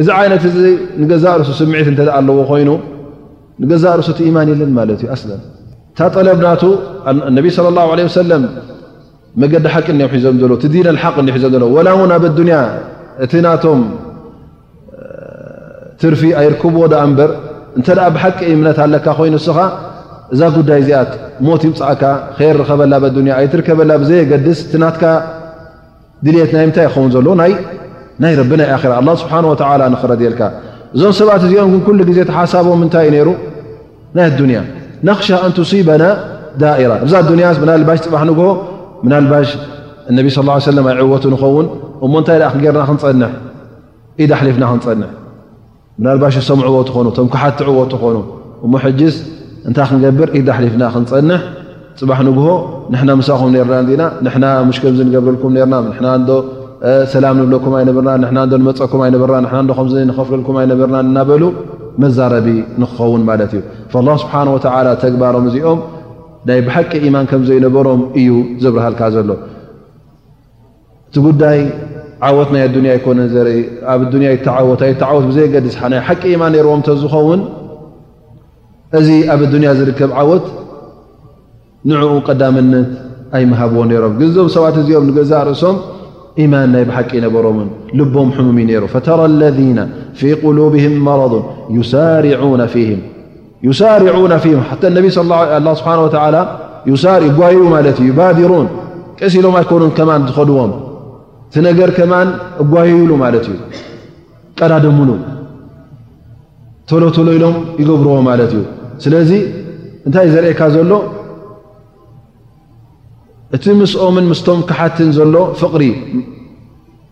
እዚ ዓይነት እዚ ንገዛእ ርእሱ ስምዒት እንተ ኣለዎ ኮይኑ ንገዛእ ርእሱ እቲ ኢማን የለን ማለት እዩ ኣስለን እታ ጠለብ ናቱ ነቢ ስለ ላሁ ለ ወሰለም መገዲ ሓቂ እኒኦም ሒዞም ዘሎ እቲ ዲን ልሓቅ እኒ ሒዞም ዘሎ ወላ እውን ኣብ ኣዱንያ እቲ ናቶም ትርፊ ኣይርክብዎ ዳኣ እምበር እንተ ደኣ ብሓቂ እምነት ኣለካ ኮይኑ እስኻ እዛ ጉዳይ እዚኣ ሞት ይምፃእካ ከይርኸበላ ኣብ ኣዱንያ ኣይትርከበላ ብዘየገድስ እቲ ናትካ ድልየት ናይ ምንታይ ክኸውን ዘለዎ ናይ ረቢ ናይ ኣራ ኣላ ስብሓን ወተላ ንክረድየልካ እዞም ሰባት እዚኦም ግን ኩሉ ግዜ ተሓሳቦም እንታይ እዩ ነይሩ ናይ ኣዱንያ ነክሻ ኣንቱሲበና ዳኢራ እብዛ ኣዱንያ ምናልባሽ ፅባሕ ንግሆ ምናልባሽ እነቢ ስ ሰለም ኣይዕወቱ ንኸውን እሞ እንታይ ኣ ክንገርና ክንፀንሕ ኢድ ኣሕሊፍና ክንፀንሕ ምናልባሽ ዝሰምዕዎ ትኾኑ እቶም ክሓትዕዎ ትኾኑ እሞ ሕጅስ እንታይ ክንገብር ኢዳ ኣሕሊፍና ክንፀንሕ ፅባሕ ንግሆ ንሕና ምሳኹም ነርና እንዲና ንሕና ምሽ ከምዚ ንገብረልኩም ነርና ንሕና እንዶ ሰላም ንብለኩም ኣይነበርና ንሕና እንዶ ንመፀኩም ኣይነበርና ንሕና እንዶ ከምዚ ንኸፍለልኩም ኣይነበርና እናበሉ መዛረቢ ንክኸውን ማለት እዩ ላ ስብሓን ወተዓላ ተግባሮም እዚኦም ናይ ብሓቂ ኢማን ከም ዘይነበሮም እዩ ዘብርሃልካ ዘሎ እቲ ጉዳይ ዓወት ናይ ኣዱንያ ኣይኮነን ዘርኢ ኣብ ኣዱንያ ይተዓወት ኣይተዓወት ብዘየገድስ ናይ ሓቂ ኢማን ነይርዎም እንተዝኸውን እዚ ኣብ ኣዱንያ ዝርከብ ዓወት ንዕኡ ቀዳምነት ኣይምሃብዎ ነይሮም ግን እዞም ሰባት እዚኦም ንገዛእ ርእሶም ኢማን ናይ ብሓቂ ነበሮምን ልቦም ሕሙም እዩ ነይሩ ፈተራ ለذነ ፊ ቁሉብህም መረض ዩሳርዑነ ፊህም ዩሳርዑነ ፊ ሓ ነቢ ላ ስብሓ ወላ ዩሳር ይጓዩ ማለት እዩ ዩባድሩን ቀስ ኢሎም ኣይኮኑን ከማን ዝኸድዎም እቲ ነገር ከማን እጓይይሉ ማለት እዩ ቀዳድምሉ ቶሎቶሎ ኢሎም ይገብርዎ ማለት እዩ ስለዚ እንታይ ዘርእካ ዘሎ እቲ ምስኦምን ምስቶም ክሓትን ዘሎ ፍቕሪ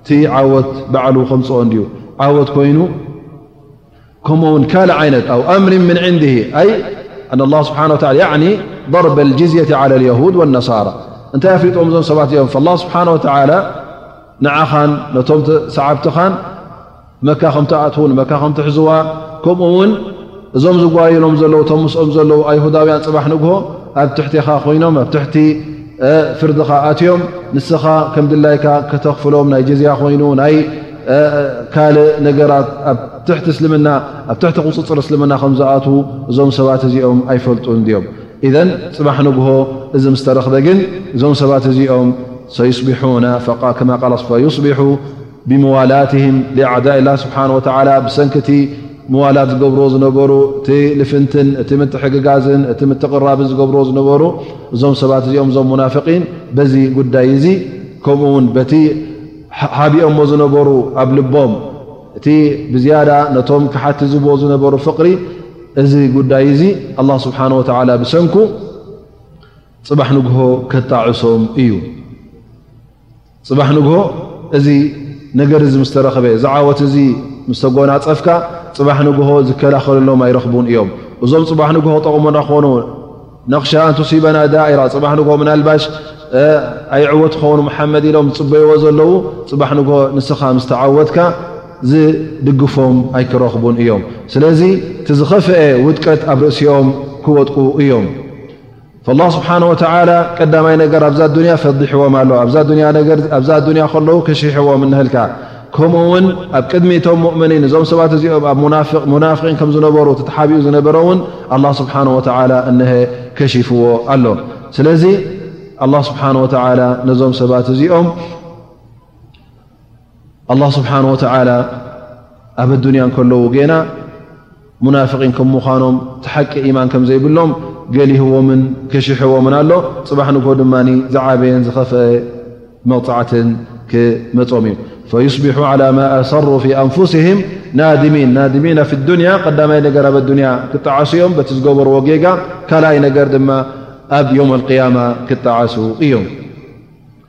እቲ ዓወት ባዕሉ ከምፅኦ እንድዩ ዓወት ኮይኑ ከምኡ ውን ካልእ ዓይነት ኣው ኣምሪ ምን ዕንድሂ ኣይ ኣን ኣላ ስብሓን ወላ ያዕኒ ضርበ ልጅዝየት ዓላ ልየሁድ ወነሳራ እንታይ ኣፍሊጦም እዞም ሰባት እዮም ኣላ ስብሓን ወተዓላ ንዓኻን ነቶም ሰዓብትኻን መካ ከም ትኣትዉ ንመካ ከም ትሕዝዋ ከምኡ ውን እዞም ዝጓየሎም ዘለዉ እቶም ምስኦም ዘለዉ ኣይሁዳውያን ጽባሕ ንግሆ ኣብ ትሕቲኻ ኮይኖም ኣብ ትሕቲ ፍርድኻ ኣትዮም ንስኻ ከም ድላይካ ከተኽፍሎም ናይ ጀዝያ ኮይኑ ናይ ካልእ ነገራት ኣብ ትሕቲ እስልምና ኣብ ትሕቲ ቁጽጽር እስልምና ከም ዝኣትዉ እዞም ሰባት እዚኦም ኣይፈልጡን ድዮም ኢዘን ጽባሕ ንግሆ እዚ ምስ ተረኽበ ግን እዞም ሰባት እዚኦም ሰዩስቢሑና ፈቃ ከማ ቃል ኣስፋ ዩስቢሑ ብመዋላትህም ሊኣዕዳኢ ላህ ስብሓን ወተዓላ ብሰንኪ እቲ መዋላት ዝገብርዎ ዝነበሩ እቲ ልፍንትን እቲ ምትሕግጋዝን እቲ ምትቕራብን ዝገብርዎ ዝነበሩ እዞም ሰባት እዚኦም እዞም ሙናፍቒን በዚ ጉዳይ እዚ ከምኡ ውን በቲ ሓቢኦሞ ዝነበሩ ኣብ ልቦም እቲ ብዝያዳ ነቶም ክሓቲ ዝብዎ ዝነበሩ ፍቕሪ እዚ ጉዳይ እዚ ኣላ ስብሓን ወተዓላ ብሰንኩ ፅባሕ ንግሆ ከጣዕሶም እዩ ጽባሕ ንግሆ እዚ ነገር እዚ ምስ ተረኽበ፣ እዚ ዓወት እዚ ምስ ተጎናጸፍካ፣ ጽባሕ ንግሆ ዝከላኸልሎም ኣይረኽቡን እዮም። እዞም ጽባሕ ንግሆ ክጠቕሙና ክኾኑ፣ ነቕሻ ኣንቱሲበና ዳኢራ፣ ጽባሕ ንግሆ ምናልባሽ ኣይዕወት ክኸውን መሓመድ ኢሎም ዝጽበይዎ ዘለዉ፣ ጽባሕ ንግሆ ንስኻ ምስ ተዓወትካ ዝድግፎም ኣይክረኽቡን እዮም። ስለዚ እቲ ዝኸፍኤ ውድቀት ኣብ ርእሲኦም ክወድቁ እዮም። ላህ ስብሓን ወተላ ቀዳማይ ነገር ኣብዛ ዱንያ ፈዲሕዎም ኣሎ ኣብዛ ዱንያ ከለዉ ከሽሕዎም እነሀልካ ከምኡ ውን ኣብ ቅድሚ ቶም ሙእምኒን እዞም ሰባት እዚኦም ኣብ ሙናፍቒን ከም ዝነበሩ ተተሓቢኡ ዝነበረ ውን ኣላ ስብሓን ወተላ እነሀ ከሽፍዎ ኣሎ ስለዚ ኣላ ስብሓን ወተላ ነዞም ሰባት እዚኦም ኣላህ ስብሓን ወተዓላ ኣብ ኣዱንያ እንከለዉ ጌና ሙናፍቒን ከም ምዃኖም እቲ ሓቂ ኢማን ከም ዘይብሎም ገሊህዎምን ከሽሕዎምን ኣሎ ፅባሕ ንግሆ ድማ ዝዓበየን ዝኸፍአ መቕፃዕትን ክመፆም እዩ ፈዩስቢሑ ዓላ ማ ኣሰሩ ፊ ኣንፉስህም ናድሚን ናድሚና ፊ ዱንያ ቀዳማይ ነገር ኣብ ኣዱንያ ክጠዓሱ እዮም በቲ ዝገበርዎ ጌጋ ካልኣይ ነገር ድማ ኣብ ዮም ኣልቅያማ ክጠዓሱ እዮም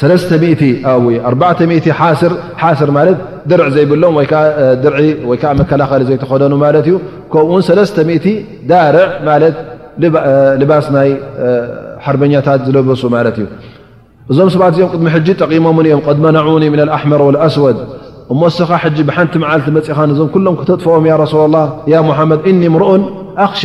ሰለስተ ሚእቲ ወይ ኣርባዕተ ሚእቲ ሓስር፣ ሓስር ማለት ድርዕ ዘይብሎም ወይ ከኣ ድርዒ ወይ ከኣ መከላኸሊ ዘይተኸደኑ ማለት እዩ። ከምኡውን ሰለስተ ሚእቲ ዳርዕ ማለት ልባስ ናይ ሓርበኛታት ዝለበሱ ማለት እዩ። እዞም ሰባት እዚኦም ቅድሚ ሕጂ ጠቒሞምን እዮም ቀድ መናዑኒ ምና ኣልኣሕመር ወልኣስወድ እሞ እስኻ ሕጂ ብሓንቲ መዓልቲ መጺኻ ነዞም ኩሎም ክተጥፍኦም ያ ረሱላላህ ያ ሙሓመድ እኒ ምርኡን ኣኽሻ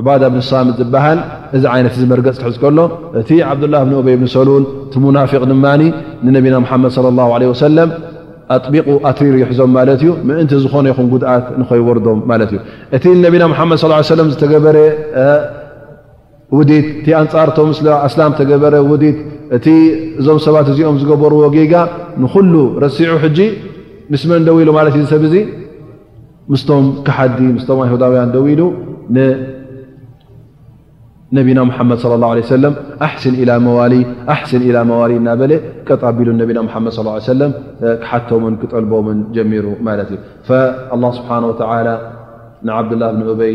ዑባዳ ብን ሳምት ዝበሃል እዚ ዓይነት እዚ መርገፅ ክሕዝ ከሎ እቲ ዓብዱላህ ብን ኡበይ ብን ሰሉል እቲ ሙናፊቕ ድማ ንነቢና ሙሓመድ ስለ ላሁ ዓለይሂ ወሰለም ኣጥቢቑ ኣትሪሩ ይሕዞም ማለት እዩ ምእንቲ ዝኾነ ይኹን ጉድኣት ንኸይወርዶም ማለት እዩ እቲ ንነቢና ሙሓመድ ስለ ሰለም ዝተገበረ ውዲት እቲ ኣንፃር እቶም ኣስላም ዝተገበረ ውዲት እቲ እዞም ሰባት እዚኦም ዝገበርዎ ጌጋ ንኹሉ ረሲዑ ሕጂ ምስ መን ደው ኢሉ ማለት እዩ ዝሰብ እዚ ምስቶም ከሓዲ ምስቶም ኣይሁዳውያን ደው ኢሉ ንነቢና ሙሓመድ صለ ላه ለ ሰለም ኣሕሲን ኢላ መዋሊ ኣሕሲን ኢላ መዋሊ እናበለ ቀጥ ኣቢሉ ነቢና ሓመድ ص ሰለም ክሓቶምን ክጠልቦምን ጀሚሩ ማለት እዩ ላ ስብሓን ወተላ ንዓብዱላህ ብን ኡበይ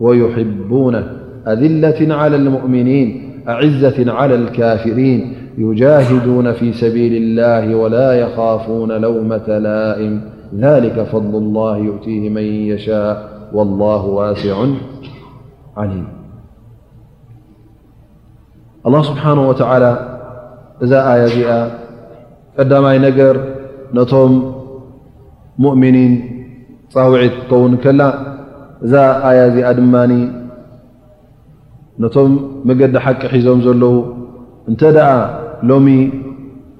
ويحبونه أذلة على المؤمنين أعزة على الكافرين يجاهدون في سبيل الله ولا يخافون لومة لائم ذلك فضل الله يؤتيه من يشاء والله واسع عليم ኣላ ስብሓን ወተዓላ እዛ ኣያ እዚኣ ቀዳማይ ነገር ነቶም ሙእምኒን ፃውዒት ክትከውን ከላ እዛ ኣያ እዚኣ ድማ ነቶም መገዲ ሓቂ ሒዞም ዘለዉ እንተ ደኣ ሎሚ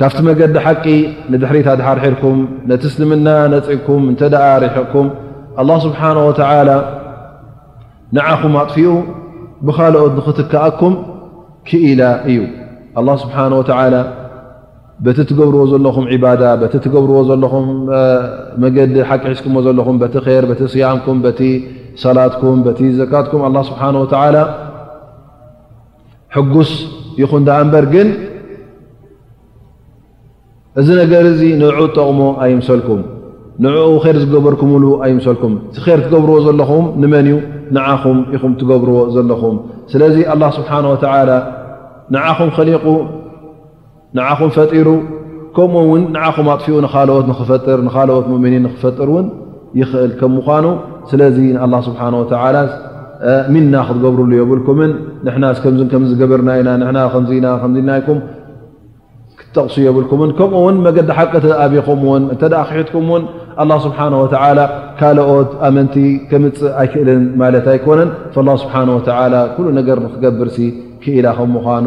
ካብቲ መገዲ ሓቂ ንድሕሪት ኣድሓርሒርኩም ነቲ እስልምና ነፅግኩም እንተ ርሕቕኩም ኣላ ስብሓን ወተዓላ ንዓኹም ኣጥፊኡ ብኻልኦት ንኽትከኣኩም ክኢላ እዩ ኣላ ስብሓን ወተዓላ በቲ ትገብርዎ ዘለኹም ዕባዳ በቲ ትገብርዎ ዘለኹም መገዲ ሓቂ ሒዝኩሞ ዘለኹም በቲ ር በቲ ስያምኩም በቲ ሰላትኩም በቲ ዘካትኩም ኣላ ስብሓን ወተዓላ ሕጉስ ይኹን ደኣ እምበር ግን እዚ ነገር እዚ ንዑ ጠቕሞ ኣይምሰልኩም ንዕኡ ር ዝገበርኩምሉ ኣይምሰልኩም እቲ ር ትገብርዎ ዘለኹም ንመን እዩ ንዓኹም ኢኹም ትገብርዎ ዘለኹም ስለዚ ኣላ ስብሓን ወተላ ንዓኹም ከሊቑ ንዓኹም ፈጢሩ ከምኡ ውን ንዓኹም ኣጥፊኡ ንኻልኦት ንኽፈጥር ንኻልኦት ሙእሚኒን ንኽፈጥር ውን ይኽእል ከም ምዃኑ ስለዚ ንኣላ ስብሓን ወተዓላ ሚና ክትገብርሉ የብልኩምን ንሕናስ ከምዝን ከም ዝገበርና ኢና ንሕና ከምዚና ከምዚልናይኩም ክትጠቕሱ የብልኩምን ከምኡ ውን መገዲ ሓቂ ተኣብኹም ውን እንተ ክሒትኩም ውን ኣላ ስብሓን ወተዓላ ካልኦት ኣመንቲ ከምፅእ ኣይክእልን ማለት ኣይኮነን ላ ስብሓን ወተዓላ ኩሉ ነገር ንክገብርሲ ክኢላ ከም ምዃኑ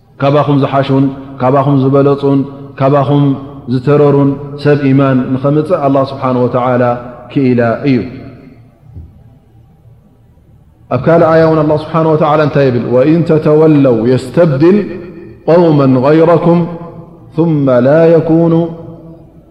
ካባኹም ዝሓሹን ካባኹም ዝበለጹን ካባኹም ዝተረሩን ሰብ ኢማን ንኸምጽእ ኣላ ስብሓን ወተዓላ ክኢላ እዩ ኣብ ካልእ ኣያ እውን ኣላ ስብሓን ወተዓላ እንታይ ይብል ወእን ተተወለው የስተብድል ቀውመ غይረኩም ثመ ላ የኩኑ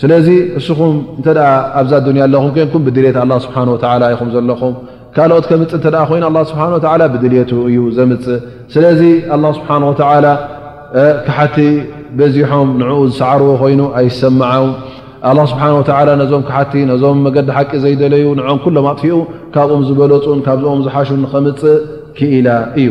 ስለዚ እስኹም እንተ ኣብዛ ዱንያ ኣለኹም ኮንኩም ብድልት ኣላ ስብሓን ወተላ ኢኹም ዘለኹም ካልኦት ከምፅእ እንተ ኮይኑ ኣላ ስብሓን ወተላ ብድልቱ እዩ ዘምፅእ ስለዚ ኣላ ስብሓን ወተላ ክሓቲ በዚሖም ንዕኡ ዝሰዓርዎ ኮይኑ ኣይሰማዓው ኣላ ስብሓን ወተላ ነዞም ክሓቲ ነዞም መገዲ ሓቂ ዘይደለዩ ንዕኦም ኩሎም ኣጥፊኡ ካብኦም ዝበለፁን ካብዝኦም ዝሓሹን ንኸምፅእ ክኢላ እዩ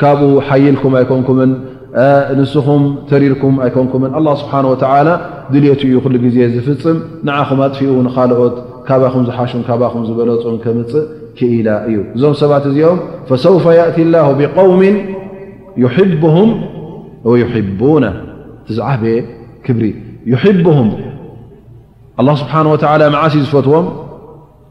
ካብኡ ሓይልኩም ኣይኮንኩምን ንስኹም ተሪርኩም ኣይኮንኩምን ኣላ ስብሓን ወተዓላ ድልቱ እዩ ኩሉ ግዜ ዝፍፅም ንዓኹም ኣጥፊኡ ንካልኦት ካባኹም ዝሓሹን ካባኹም ዝበለፁን ከምፅእ ክኢላ እዩ እዞም ሰባት እዚኦም ፈሰውፈ ያእቲ ላሁ ብቀውምን ይሕብሁም ወይሕቡና ትዝዓበየ ክብሪ ይሕብሁም ኣላ ስብሓን ወተዓላ መዓስ እዩ ዝፈትዎም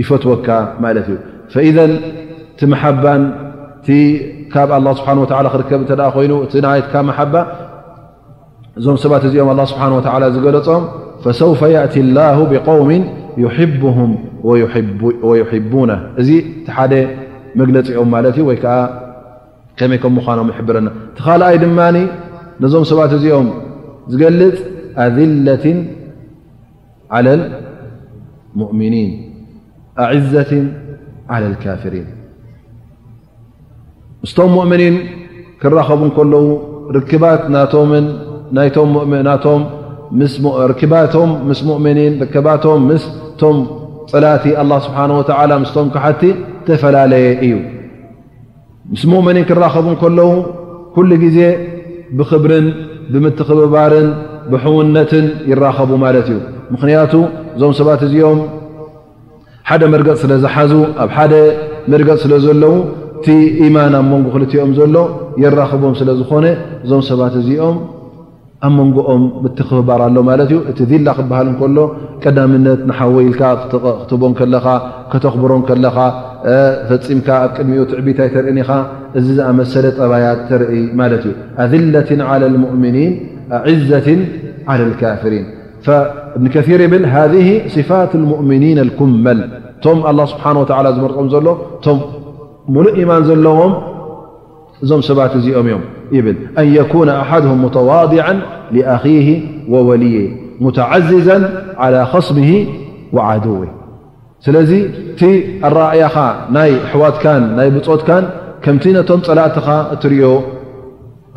ይፈትወካ ማለት እዩ ፈኢዘን እቲ መሓባን እቲ ካብ ኣላ ስብሓን ወላ ክርከብ እተ ኮይኑ እቲ ናትካ መሓባ እዞም ሰባት እዚኦም ኣላ ስብሓን ወላ ዝገለፆም ፈሰውፈ ያእቲ ላሁ ብቀውምን ይሕብሁም ወይሕቡና እዚ እቲ ሓደ መግለፂኦም ማለት እዩ ወይ ከዓ ከመይ ከም ምዃኖም ይሕብረና እቲ ካልኣይ ድማ ነዞም ሰባት እዚኦም ዝገልፅ ኣዝለትን ዓለል ሙእሚኒን ኣዕዘትን ዓለ ልካፍሪን ምስቶም ሙእምኒን ክራኸቡ ከለዉ ርክባት ናቶምን ናይቶምናቶም ርክባቶም ምስ ሙእምኒን ርክባቶም ምስቶም ፀላእቲ ኣላ ስብሓን ወተዓላ ምስቶም ክሓቲ ዝተፈላለየ እዩ ምስ ሙእመኒን ክራኸቡ ከለዉ ኩሉ ግዜ ብኽብርን ብምትኽብባርን ብሕውነትን ይራኸቡ ማለት እዩ ምኽንያቱ እዞም ሰባት እዚኦም ሓደ መርገፅ ስለ ዝሓዙ ኣብ ሓደ መርገፅ ስለ ዘለዉ እቲ ኢማን ኣብ መንጎ ክልቲኦም ዘሎ የራኽቦም ስለ ዝኾነ እዞም ሰባት እዚኦም ኣብ መንጎኦም ምትኽብባር ኣሎ ማለት እዩ። እቲ ቪላ ክበሃል እንከሎ ቀዳምነት ንሓወይ ኢልካ ክትቦ ከለኻ ከተኽብሮ ከለኻ ፈፂምካ ኣብ ቅድሚኡ ትዕቢት ኣይተርእን ኢኻ እዚ ዝኣመሰለ ጠባያት ተርኢ ማለት እዩ። ኣዝለት ዓላ ልሙእምኒን ኣዕዘት ዓላ ልካፍሪን እብኒ ከር ይብል ሃذ ስፋት ልሙእምኒን ኣልኩመል እቶም ኣላ ስብሓን ወተላ ዝመርፆም ዘሎ እቶም ሙሉእ ኢማን ዘለዎም እዞም ሰባት እዚኦም እዮም ይብል ኣን የኩነ ኣሓድሁም ሙተዋዲዐን ሊኣኺህ ወወልይህ ሙተዓዚዘን ዓላ ኸስምህ ወዓድውህ ስለዚ እቲ ኣረኣእያኻ ናይ ኣሕዋትካን ናይ ብፆትካን ከምቲ ነቶም ፀላእትኻ እትሪኦ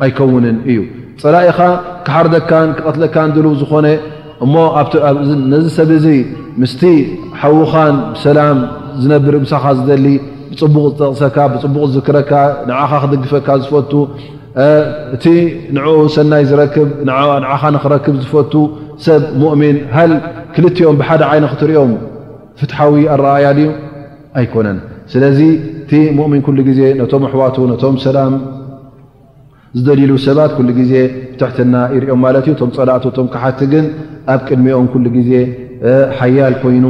ኣይከውንን እዩ ፀላኢኻ ክሓርደካን ክቐትለካን ድልው ዝኾነ እሞ ነዚ ሰብ እዚ ምስቲ ሓውኻን ብሰላም ዝነብር ምሳኻ ዝደሊ ብፅቡቕ ዝጠቕሰካ ብፅቡቕ ዝዝክረካ ንዓኻ ክድግፈካ ዝፈቱ እቲ ንዕኡ ሰናይ ዝረክብ ንዓኻ ንክረክብ ዝፈቱ ሰብ ሙእሚን ሃል ክልቲኦም ብሓደ ዓይነ ክትሪኦም ፍትሓዊ ኣረኣያ ድዩ ኣይኮነን ስለዚ እቲ ሙእሚን ኩሉ ግዜ ነቶም ኣሕዋቱ ነቶም ሰላም ዝደልይሉ ሰባት ኩሉ ግዜ ብትሕትና ይሪኦም ማለት እዩ። እቶም ፀላእቱ እቶም ከሓድቲ ግን ኣብ ቅድሚኦም ኩሉ ግዜ ሓያል ኮይኑ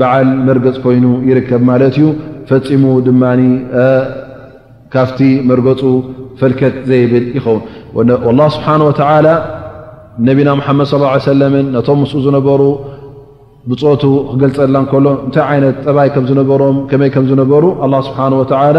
በዓል መርገፅ ኮይኑ ይርከብ ማለት እዩ። ፈፂሙ ድማ ካፍቲ መርገፁ ፈልከት ዘይብል ይኸውን። ኣላህ ስብሓነ ወተዓላ ንነቢና ሙሓመድ ሰለላሁ ዓለይሂ ወሰለምን ነቶም ምስኡ ዝነበሩ ብፆቱ ክገልፀልና እንከሎ እንታይ ዓይነት ጠባይ ከም ዝነበሮም ከመይ ከም ዝነበሩ ኣላህ ስብሓነ ወተዓላ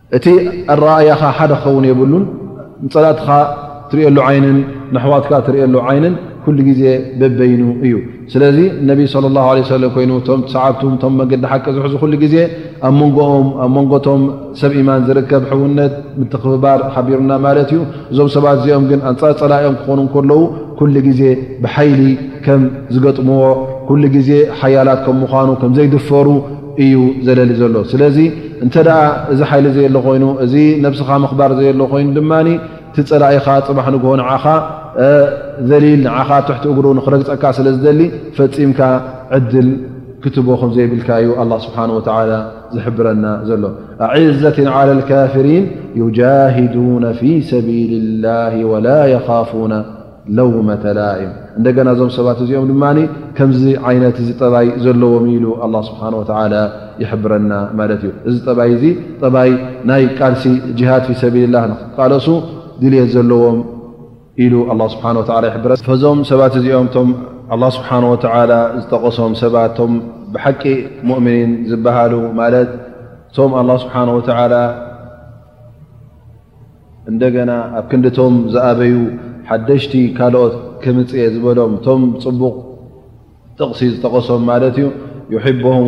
እቲ ኣረኣእያኻ ሓደ ክኸውን የብሉን። ንጸላእትኻ ትርእየሉ ዓይንን ንኣሕዋትካ ትርእየሉ ዓይንን ኩሉ ግዜ በበይኑ እዩ። ስለዚ ነቢ ሰለላሁ ዓለይሂ ወሰለም ኮይኑ እቶም ሰዓብቱ እቶም መንገዲ ሓቂ ዝሕዙ ኩሉ ግዜ ኣብ መንጎኦም ኣብ መንጎቶም ሰብ ኢማን ዝርከብ ሕውነት ምትኽብባር ሓቢሩና ማለት እዩ። እዞም ሰባት እዚኦም ግን ኣንጻር ጸላኢኦም ክኾኑ እንከለዉ ኩሉ ግዜ ብሓይሊ ከም ዝገጥምዎ ኩሉ ግዜ ሓያላት ከም ምዃኑ ከም ዘይድፈሩ እዩ ዘለሊ ዘሎ ስለዚ እንተ እዚ ሓይሊ ዘየሎ ኮይኑ እዚ ነብስኻ ምኽባር ዘየሎ ኮይኑ ድማ ትፀላኢኻ ፅባሕ ንግሆ ንዓኻ ዘሊል ንዓኻ ትሕቲ እግሩ ንክረግፀካ ስለ ዝደሊ ፈፂምካ ዕድል ክትቦ ከምዘይብልካ እዩ ኣላ ስብሓን ወተላ ዝሕብረና ዘሎ ኣዘት ዓላ ልካፍሪን ዩጃሂዱነ ፊ ሰቢል ላ ወላ የኻፉነ ለዉ መተላ እዩ እንደገና እዞም ሰባት እዚኦም ድማ ከምዚ ዓይነት እዚ ጠባይ ዘለዎም ኢሉ ኣላ ስብሓን ወተላ ይሕብረና ማለት እዩ እዚ ጠባይ እዚ ጠባይ ናይ ቃልሲ ጅሃድ ፊ ሰብልላህ ንክቃለሱ ድልት ዘለዎም ኢሉ ኣላ ስብሓን ወላ ይሕብረና ፈዞም ሰባት እዚኦም እቶም ኣላ ስብሓን ወተላ ዝጠቀሶም ሰባት እቶም ብሓቂ ሙእምኒን ዝበሃሉ ማለት እቶም ኣላ ስብሓን ወተላ እንደገና ኣብ ክንዲቶም ዝኣበዩ ሓደሽቲ ካልኦት ክምፅእየ ዝበሎም እቶም ፅቡቕ ጥቕሲ ዝጠቐሶም ማለት እዩ ዩሕቡሁም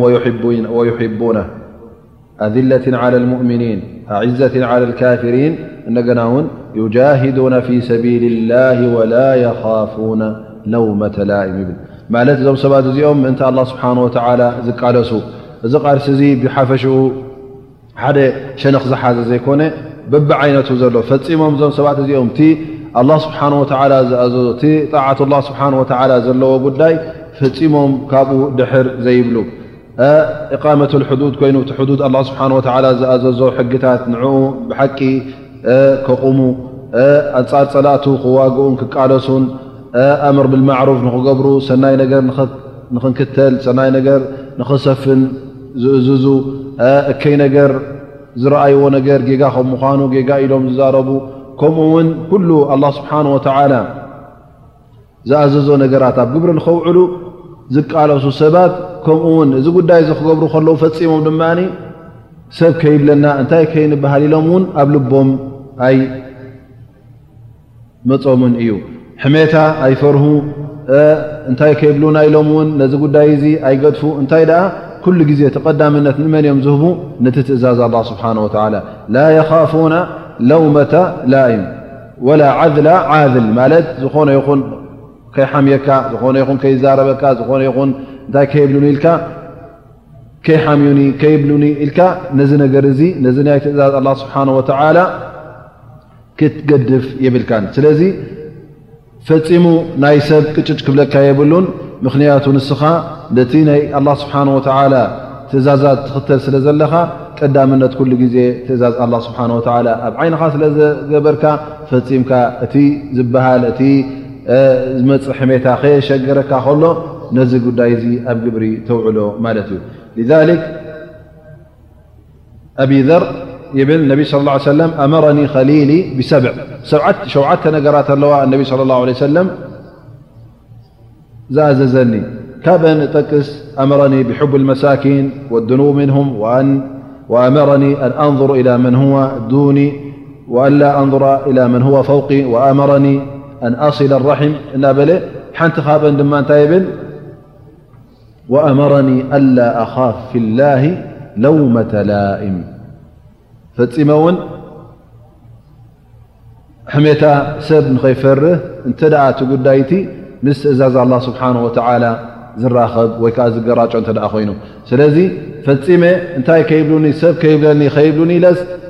ወዩሕቡና ኣዝለትን ዓላ ልሙእምኒን ኣዕዘትን ዓላ ልካፍሪን እንደገና እውን ዩጃሂዱና ፊ ሰቢል ላ ወላ የኻፉና ለውመተ ላእም ይብል ማለት እዞም ሰባት እዚኦም ምእንቲ ኣላ ስብሓን ወተዓላ ዝቃለሱ እዚ ቃልሲ እዚ ብሓፈሽኡ ሓደ ሸነኽ ዝሓዘ ዘይኮነ በብዓይነቱ ዘሎ ፈፂሞም እዞም ሰባት እዚኦም እቲ ኣላ ስብሓን ወተላ ዝኣዘዞ እቲ ጣዓት ላ ስብሓን ወተላ ዘለዎ ጉዳይ ፈፂሞም ካብኡ ድሕር ዘይብሉ እቃመት ሕዱድ ኮይኑ እቲ ሕዱድ ኣላ ስብሓን ወተላ ዝኣዘዞ ሕግታት ንኡ ብሓቂ ከቑሙ ኣንፃር ፀላእቱ ክዋግኡን ክቃለሱን ኣምር ብልማዕሩፍ ንክገብሩ ሰናይ ነገር ንክንክተል ሰናይ ነገር ንክሰፍን ዝእዝዙ፣ እከይ ነገር ዝረኣይዎ ነገር ጌጋ ከም ምዃኑ ጌጋ ኢሎም ዝዛረቡ፣ ከምኡ ውን ኩሉ ኣላህ ስብሓነሁ ወተዓላ ዝኣዘዞ ነገራት ኣብ ግብሪ ንኸውዕሉ ዝቃለሱ ሰባት፣ ከምኡ ውን እዚ ጉዳይ እዚ ክገብሩ ከለዉ ፈፂሞም ድማ ሰብ ከይብለና እንታይ ከይንበሃል ኢሎም ውን ኣብ ልቦም ኣይ መጾምን እዩ ሕሜታ ኣይፈርሁ እንታይ ከይብሉና ኢሎም እውን ነዚ ጉዳይ እዚ ኣይገድፉ እንታይ ደኣ ኩሉ ግዜ ተቐዳምነት ንመን እዮም ዝህቡ ነቲ ትእዛዝ ኣላ ስብሓን ወተላ ላ የኻፉና ለውመተ ላይም ወላ ዓድላ ዓድል ማለት ዝኾነ ይኹን ከይሓምየካ ዝኾነ ይኹን ከይዛረበካ ዝኾነ ይኹን እንታይ ከይብሉኒ ኢልካ ከይሓምዩኒ ከይብሉኒ ኢልካ ነዚ ነገር እዚ ነዚ ናይ ትእዛዝ ኣላ ስብሓን ወተላ ክትገድፍ የብልካን ስለዚ ፈጺሙ ናይ ሰብ ቅጭጭ ክብለካ የብሉን ምኽንያቱ ንስኻ ነቲ ናይ ኣላ ስብሓን ወተዓላ ትእዛዛት ትኽተል ስለ ዘለኻ ቀዳምነት ኩሉ ግዜ ትእዛዝ ኣላ ስብሓን ወተዓላ ኣብ ዓይንኻ ስለ ዘገበርካ ፈጺምካ እቲ ዝበሃል እቲ ዝመፅእ ሕሜታ ከየሸገረካ ከሎ ነዚ ጉዳይ እዚ ኣብ ግብሪ ተውዕሎ ማለት እዩ ሊዛሊክ ኣብዘር النبي صلىالله عليه وسلم أمرني خليلي بسبع شوعت نجرات لواء النبي صلى الله عليه وسلم زززني كبن طقس أمرني بحب المساكين والدنوب منهم وأمرني أن أنظر إلى من هو دوني وألا أنظر إلى من هو فوقي وأمرني أن أصل الرحم نبل حنتخابدمنت يبل ወኣመረኒ ኣላ ኣኻፍ ፊላሂ ለውመተ ላኢም ፈጺመ ውን ሕሜታ ሰብ ንኸይፈርህ እንተ እቲ ጉዳይቲ ምስ ትእዛዝ ኣላ ስብሓን ወተዓላ ዝራኸብ ወይ ከዓ ዝገራጮ እንተ ኮይኑ ስለዚ ፈፂመ እንታይ ከይብሉኒ ሰብ ከይብለኒ ከይብሉኒ ኢለስ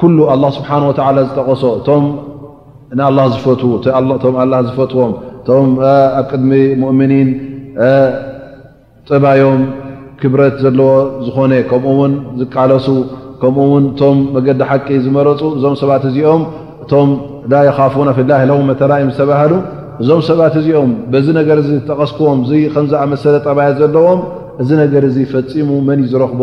ኩሉ ኣላህ ስብሓን ወተዓላ ዝጠቐሶ እቶም ንኣላህ ዝፈትዉ እቶም ኣላህ ዝፈትዎም እቶም ኣብ ቅድሚ ሙእምኒን ጠባዮም ክብረት ዘለዎ ዝኾነ ከምኡ ውን ዝቃለሱ ከምኡ ውን እቶም መገዲ ሓቂ ዝመረፁ እዞም ሰባት እዚኦም እቶም ላ የኻፉና ፊላ ለው መተላእም ዝተባሃሉ እዞም ሰባት እዚኦም በዚ ነገር እዚ ዝጠቐስክዎም እዚ ከምዝኣመሰለ ጠባያት ዘለዎም እዚ ነገር እዚ ፈፂሙ መን እዩ ዝረኽቦ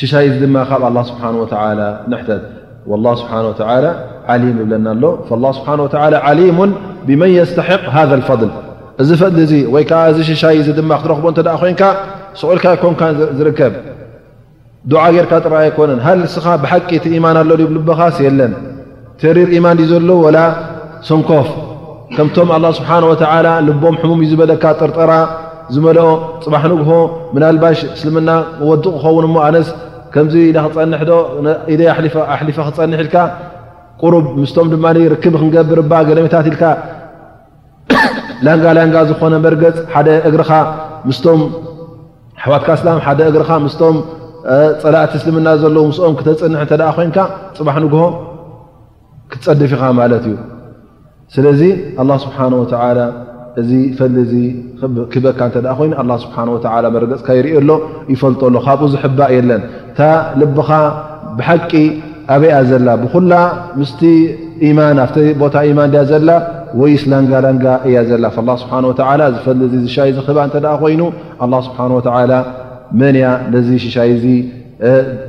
ሽሻይ እዚ ድማ ካብ ኣላ ስብሓን ወተላ ንሕተት ላ ስብሓን ወተላ ዓሊም ይብለና ኣሎ ላ ስብሓን ወተላ ዓሊሙን ብመን የስተሒቕ ሃዘ ልፈል እዚ ፈድሊ እዙ ወይ ከዓ እዚ ሽሻይ እዚ ድማ ክትረኽቦ እንተ ኮንካ ስቑኢልካ ኣይኮንካ ዝርከብ ዱዓ ጌርካ ጥራይ ኣይኮነን ሃልስኻ ብሓቂ እቲ ኢማን ኣሎ ብ ልበኻስ የለን ተሪር ኢማን ድዩ ዘሎ ወላ ሰንኮፍ ከምቶም ኣላ ስብሓን ወተዓላ ልቦም ሕሙም እዩ ዝበለካ ጥርጠራ ዝመልኦ ፅባሕ ንግሆ ምናልባሽ እስልምና ወድቕ ክኸውን እሞ ኣነስ ከምዚ ኢለ ክፀንሕ ዶ ኢደይ ኣሕሊፈ ክፀንሕ ኢልካ ቁሩብ ምስቶም ድማ ርክብ ክንገብር እባ ገለሜታት ኢልካ ላንጋ ላንጋ ዝኾነ መርገጽ ሓደ እግርኻ ምስቶም ኣሕዋትካ እስላም ሓደ እግርኻ ምስቶም ጸላእቲ እስልምና ዘለዉ ምስኦም ክተጽንሕ እተ ኮይንካ ፅባሕ ንግሆ ክትፀድፍ ኢኻ ማለት እዩ ስለዚ ኣላ ስብሓን ወተላ እዚ ፈሊ እዚ ክበካ እተ ኮይኑ ኣላ ስብሓን ወተላ መረገፅካ ይርእ ኣሎ ይፈልጦ ኣሎ ካብኡ ዝሕባእ የለን እታ ልብኻ ብሓቂ ኣበይ እያ ዘላ ብኹላ ምስቲ ኢማን ኣብቲ ቦታ ኢማን ድያ ዘላ ወይስ ላንጋ ላንጋ እያ ዘላ ላ ስብሓን ወተላ ዝፈሊ እዚ ዝሻይ ዚ ክህባ እንተ ኮይኑ ኣላ ስብሓን ወተላ መን እያ ነዚ ሽሻይ እዚ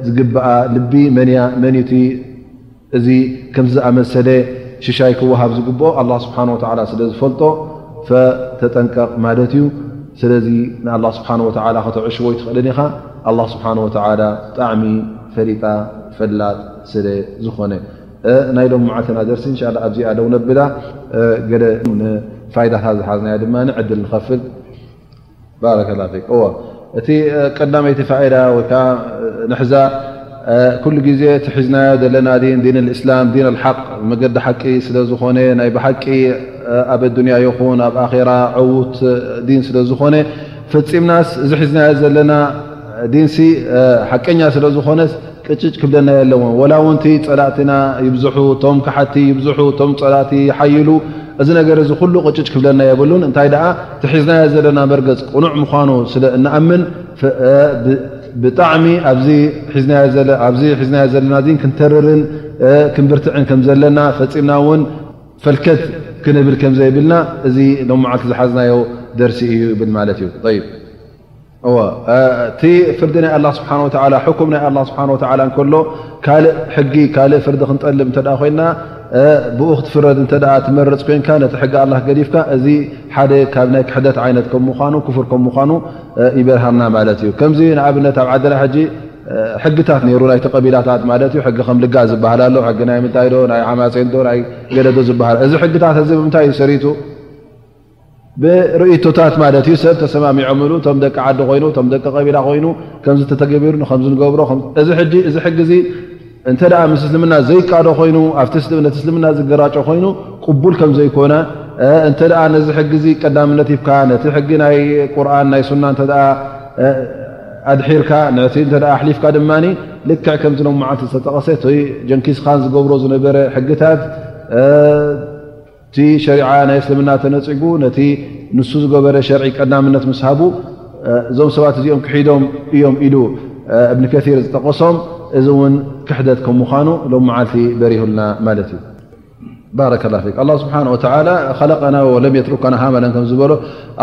ዝግብኣ ልቢ መን እያ መን እቲ እዚ ከምዚ ዝኣመሰለ ሽሻይ ክወሃብ ዝግብኦ ኣላ ስብሓን ወተዓላ ስለ ዝፈልጦ ፈተጠንቀቕ ማለት እዩ። ስለዚ ንኣላ ስብሓን ወተዓላ ከተዕሽዎ ኣይትኽእልን ኢኻ ኣላ ስብሓን ወተዓላ ብጣዕሚ ፈሊጣ ፈላጥ ስለ ዝኾነ። ናይ ሎም መዓልትና ደርሲ እንሻ ኣላ ኣብዚኣ ደው ነብላ ገለ ንፋይዳታት ዝሓዝናያ ድማ ዕድል ንኸፍል። ባረከላ ፊክ እወ እቲ ቀዳመይቲ ፋይዳ ወይከዓ ንሕዛ ኩሉ ግዜ ትሒዝናዮ ዘለና ዲን ዲን እስላም ዲን ሓቅ መገዲ ሓቂ ስለ ዝኾነ ናይ ብሓቂ ኣብ ኣዱንያ ይኹን ኣብ ኣራ ዕዉት ዲን ስለ ዝኾነ ፈፂምናስ እዚ ሒዝናዮ ዘለና ዲንሲ ሓቀኛ ስለ ዝኾነስ ቅጭጭ ክብለና የለዎን ወላ ውን እቲ ፀላእትና ይብዝሑ እቶም ካሓድቲ ይብዝሑ እቶም ፀላእቲ ይሓይሉ እዚ ነገር እዚ ኩሉ ቅጭጭ ክብለና የብሉን እንታይ ዳኣ እቲ ሒዝናዮ ዘለና መርገፅ ቅኑዕ ምዃኑ ስለ እንኣምን ብጣዕሚ ኣብዚ ሒዝናዮ ዘለና እዚ ክንተርርን ክንብርትዕን ከም ዘለና ፈፂምና ውን ፈልከት ክንብል ከም ዘይብልና እዚ ሎሚ መዓልቲ ዝሓዝናዮ ደርሲ እዩ ይብል ማለት እዩ። እወ እቲ ፍርዲ ናይ ኣላ ስብሓን ወተዓላ ሕኩም ናይ ኣላ ስብሓን ወተዓላ እንከሎ ካልእ ሕጊ ካልእ ፍርዲ ክንጠልብ እንተ ኮይንና ብኡ ክትፍረድ እንተ ትመርፅ ኮይንካ ነቲ ሕጊ ኣላ ገዲፍካ እዚ ሓደ ካብ ናይ ክሕደት ዓይነት ከም ምኳኑ ክፍር ከም ምኳኑ ይበርሃና ማለት እዩ ከምዚ ንኣብነት ኣብ ዓድና ሕጂ ሕግታት ነይሩ ናይቲ ቀቢላታት ማለት እዩ ሕጊ ከም ልጋ ዝበሃል ኣሎ ሕጊ ናይ ምንታይ ዶ ናይ ሓማሴን ዶ ናይ ገደዶ ዝበሃል እዚ ሕግታት እዚ ብምንታይ እዩ ሰሪቱ ብርእይቶታት ማለት እዩ ሰብ ተሰማሚዖምሉ እቶም ደቂ ዓዲ ኮይኑ እቶም ደቂ ቀቢላ ኮይኑ ከምዚ ተተገቢሩ ንከምዚ ንገብሮ እዚ ሕጂ እዚ ሕጊ እዚ እንተ ምስ እስልምና ዘይቃዶ ኮይኑ ኣብቲ ነት እስልምና ዝገራጮ ኮይኑ ቅቡል ከም ዘይኮነ እንተ ነዚ ሕጊ እዚ ቀዳምነት ይብካ ነቲ ሕጊ ናይ ቁርን ናይ ሱና እተ ኣድሒርካ ነቲ እተ ኣሕሊፍካ ድማ ልክዕ ከምዚ ሎም መዓልቲ ዝተጠቐሰ ጀንኪስኻን ዝገብሮ ዝነበረ ሕግታት እቲ ሸሪዓ ናይ እስልምና ተነጺጉ ነቲ ንሱ ዝገበረ ሸርዒ ቀዳምነት ምስ ሃቡ እዞም ሰባት እዚኦም ክሒዶም እዮም ኢሉ እብኒ ከሲር ዝጠቐሶም እዚ እውን ክሕደት ከም ምዃኑ ሎም መዓልቲ በሪሁልና ማለት እዩ ባረከ ላ ፊክ ኣላ ስብሓን ወተላ ኸለቀና ለም የትሩካና ሃመለን ከም ዝበሎ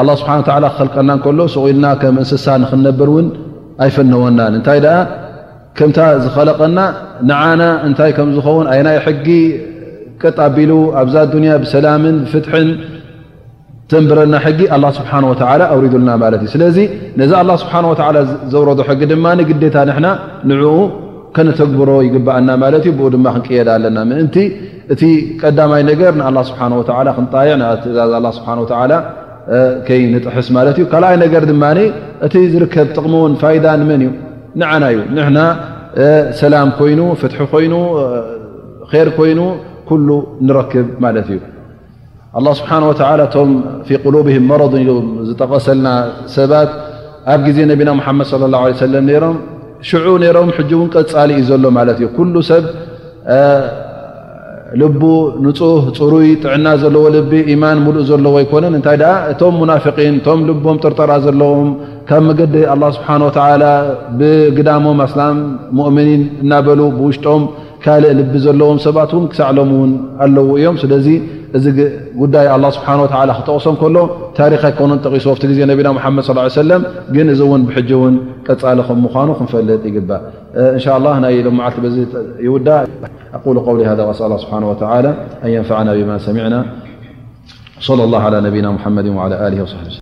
ኣላ ስብሓን ወተላ ክኸልቀና ከሎ ስቑኢልና ከም እንስሳ ንክንነብር እውን ኣይፈነወናን እንታይ ደኣ ከምታ ዝኸለቐና ንዓና እንታይ ከም ዝኸውን ኣይናይ ሕጊ ቅጥ ኣቢሉ ኣብዛ ዱንያ ብሰላምን ብፍትሕን ዘንብረና ሕጊ ኣላ ስብሓን ወተዓላ ኣውሪዱልና ማለት እዩ ስለዚ ነዚ ኣላ ስብሓን ወተዓላ ዘውረዶ ሕጊ ድማ ንግዴታ ንሕና ንዕኡ ከነተግብሮ ይግብኣና ማለት እዩ ብኡ ድማ ክንቅየዳ ኣለና ምእንቲ እቲ ቀዳማይ ነገር ንኣላ ስብሓን ወተዓላ ክንጣይዕ ን ትእዛዝ ኣላ ስብሓን ወተዓላ ከይንጥሕስ ማለት እዩ ካልኣይ ነገር ድማ እቲ ዝርከብ ጥቕሚ እውን ፋይዳ ንመን እዩ ንዓና እዩ ንሕና ሰላም ኮይኑ ፍትሒ ኮይኑ ር ኮይኑ ኩሉ ንረክብ ማለት እዩ ኣላ ስብሓን ወተላ እቶም ፊ ቁሉብህም መረض ኢሉ ዝጠቐሰልና ሰባት ኣብ ግዜ ነቢና ሙሓመድ ለ ላه ለ ሰለም ነይሮም ሽዑ ነይሮም ሕጂ እውን ቀፃሊ እዩ ዘሎ ማለት እዩ ኩሉ ሰብ ልቡ ንጹህ ጽሩይ ጥዕና ዘለዎ ልቢ ኢማን ሙሉእ ዘለዎ ኣይኮነን እንታይ ደኣ እቶም ሙናፍቒን እቶም ልቦም ጥርጠራ ዘለዎም ካብ መገዲ ኣላ ስብሓን ወተዓላ ብግዳሞም ኣስላም ሙእምኒን እናበሉ ብውሽጦም ካልእ ልቢ ዘለዎም ሰባት እውን ክሳዕሎም እውን ኣለዉ እዮም ስለዚ እዚ ጉዳይ ኣላ ስብሓን ወተዓላ ክጠቕሶም ከሎ ታሪክ ኣይኮኑን ጠቒሶ ኣብቲ ግዜ ነቢና ሙሓመድ ስ ሰለም ግን እዚ እውን ብሕጂ እውን ቀፃሊ ከም ምኳኑ ክንፈልጥ ይግባእ እንሻ ላ ናይ ኢሎም መዓልቲ በዚ ይውዳእ أقول قولي هذا وأسأل الله سبحانه وتعالى أن ينفعنا بما سمعنا وصلى الله على نبينا محمد وعلى آله وصحب و سل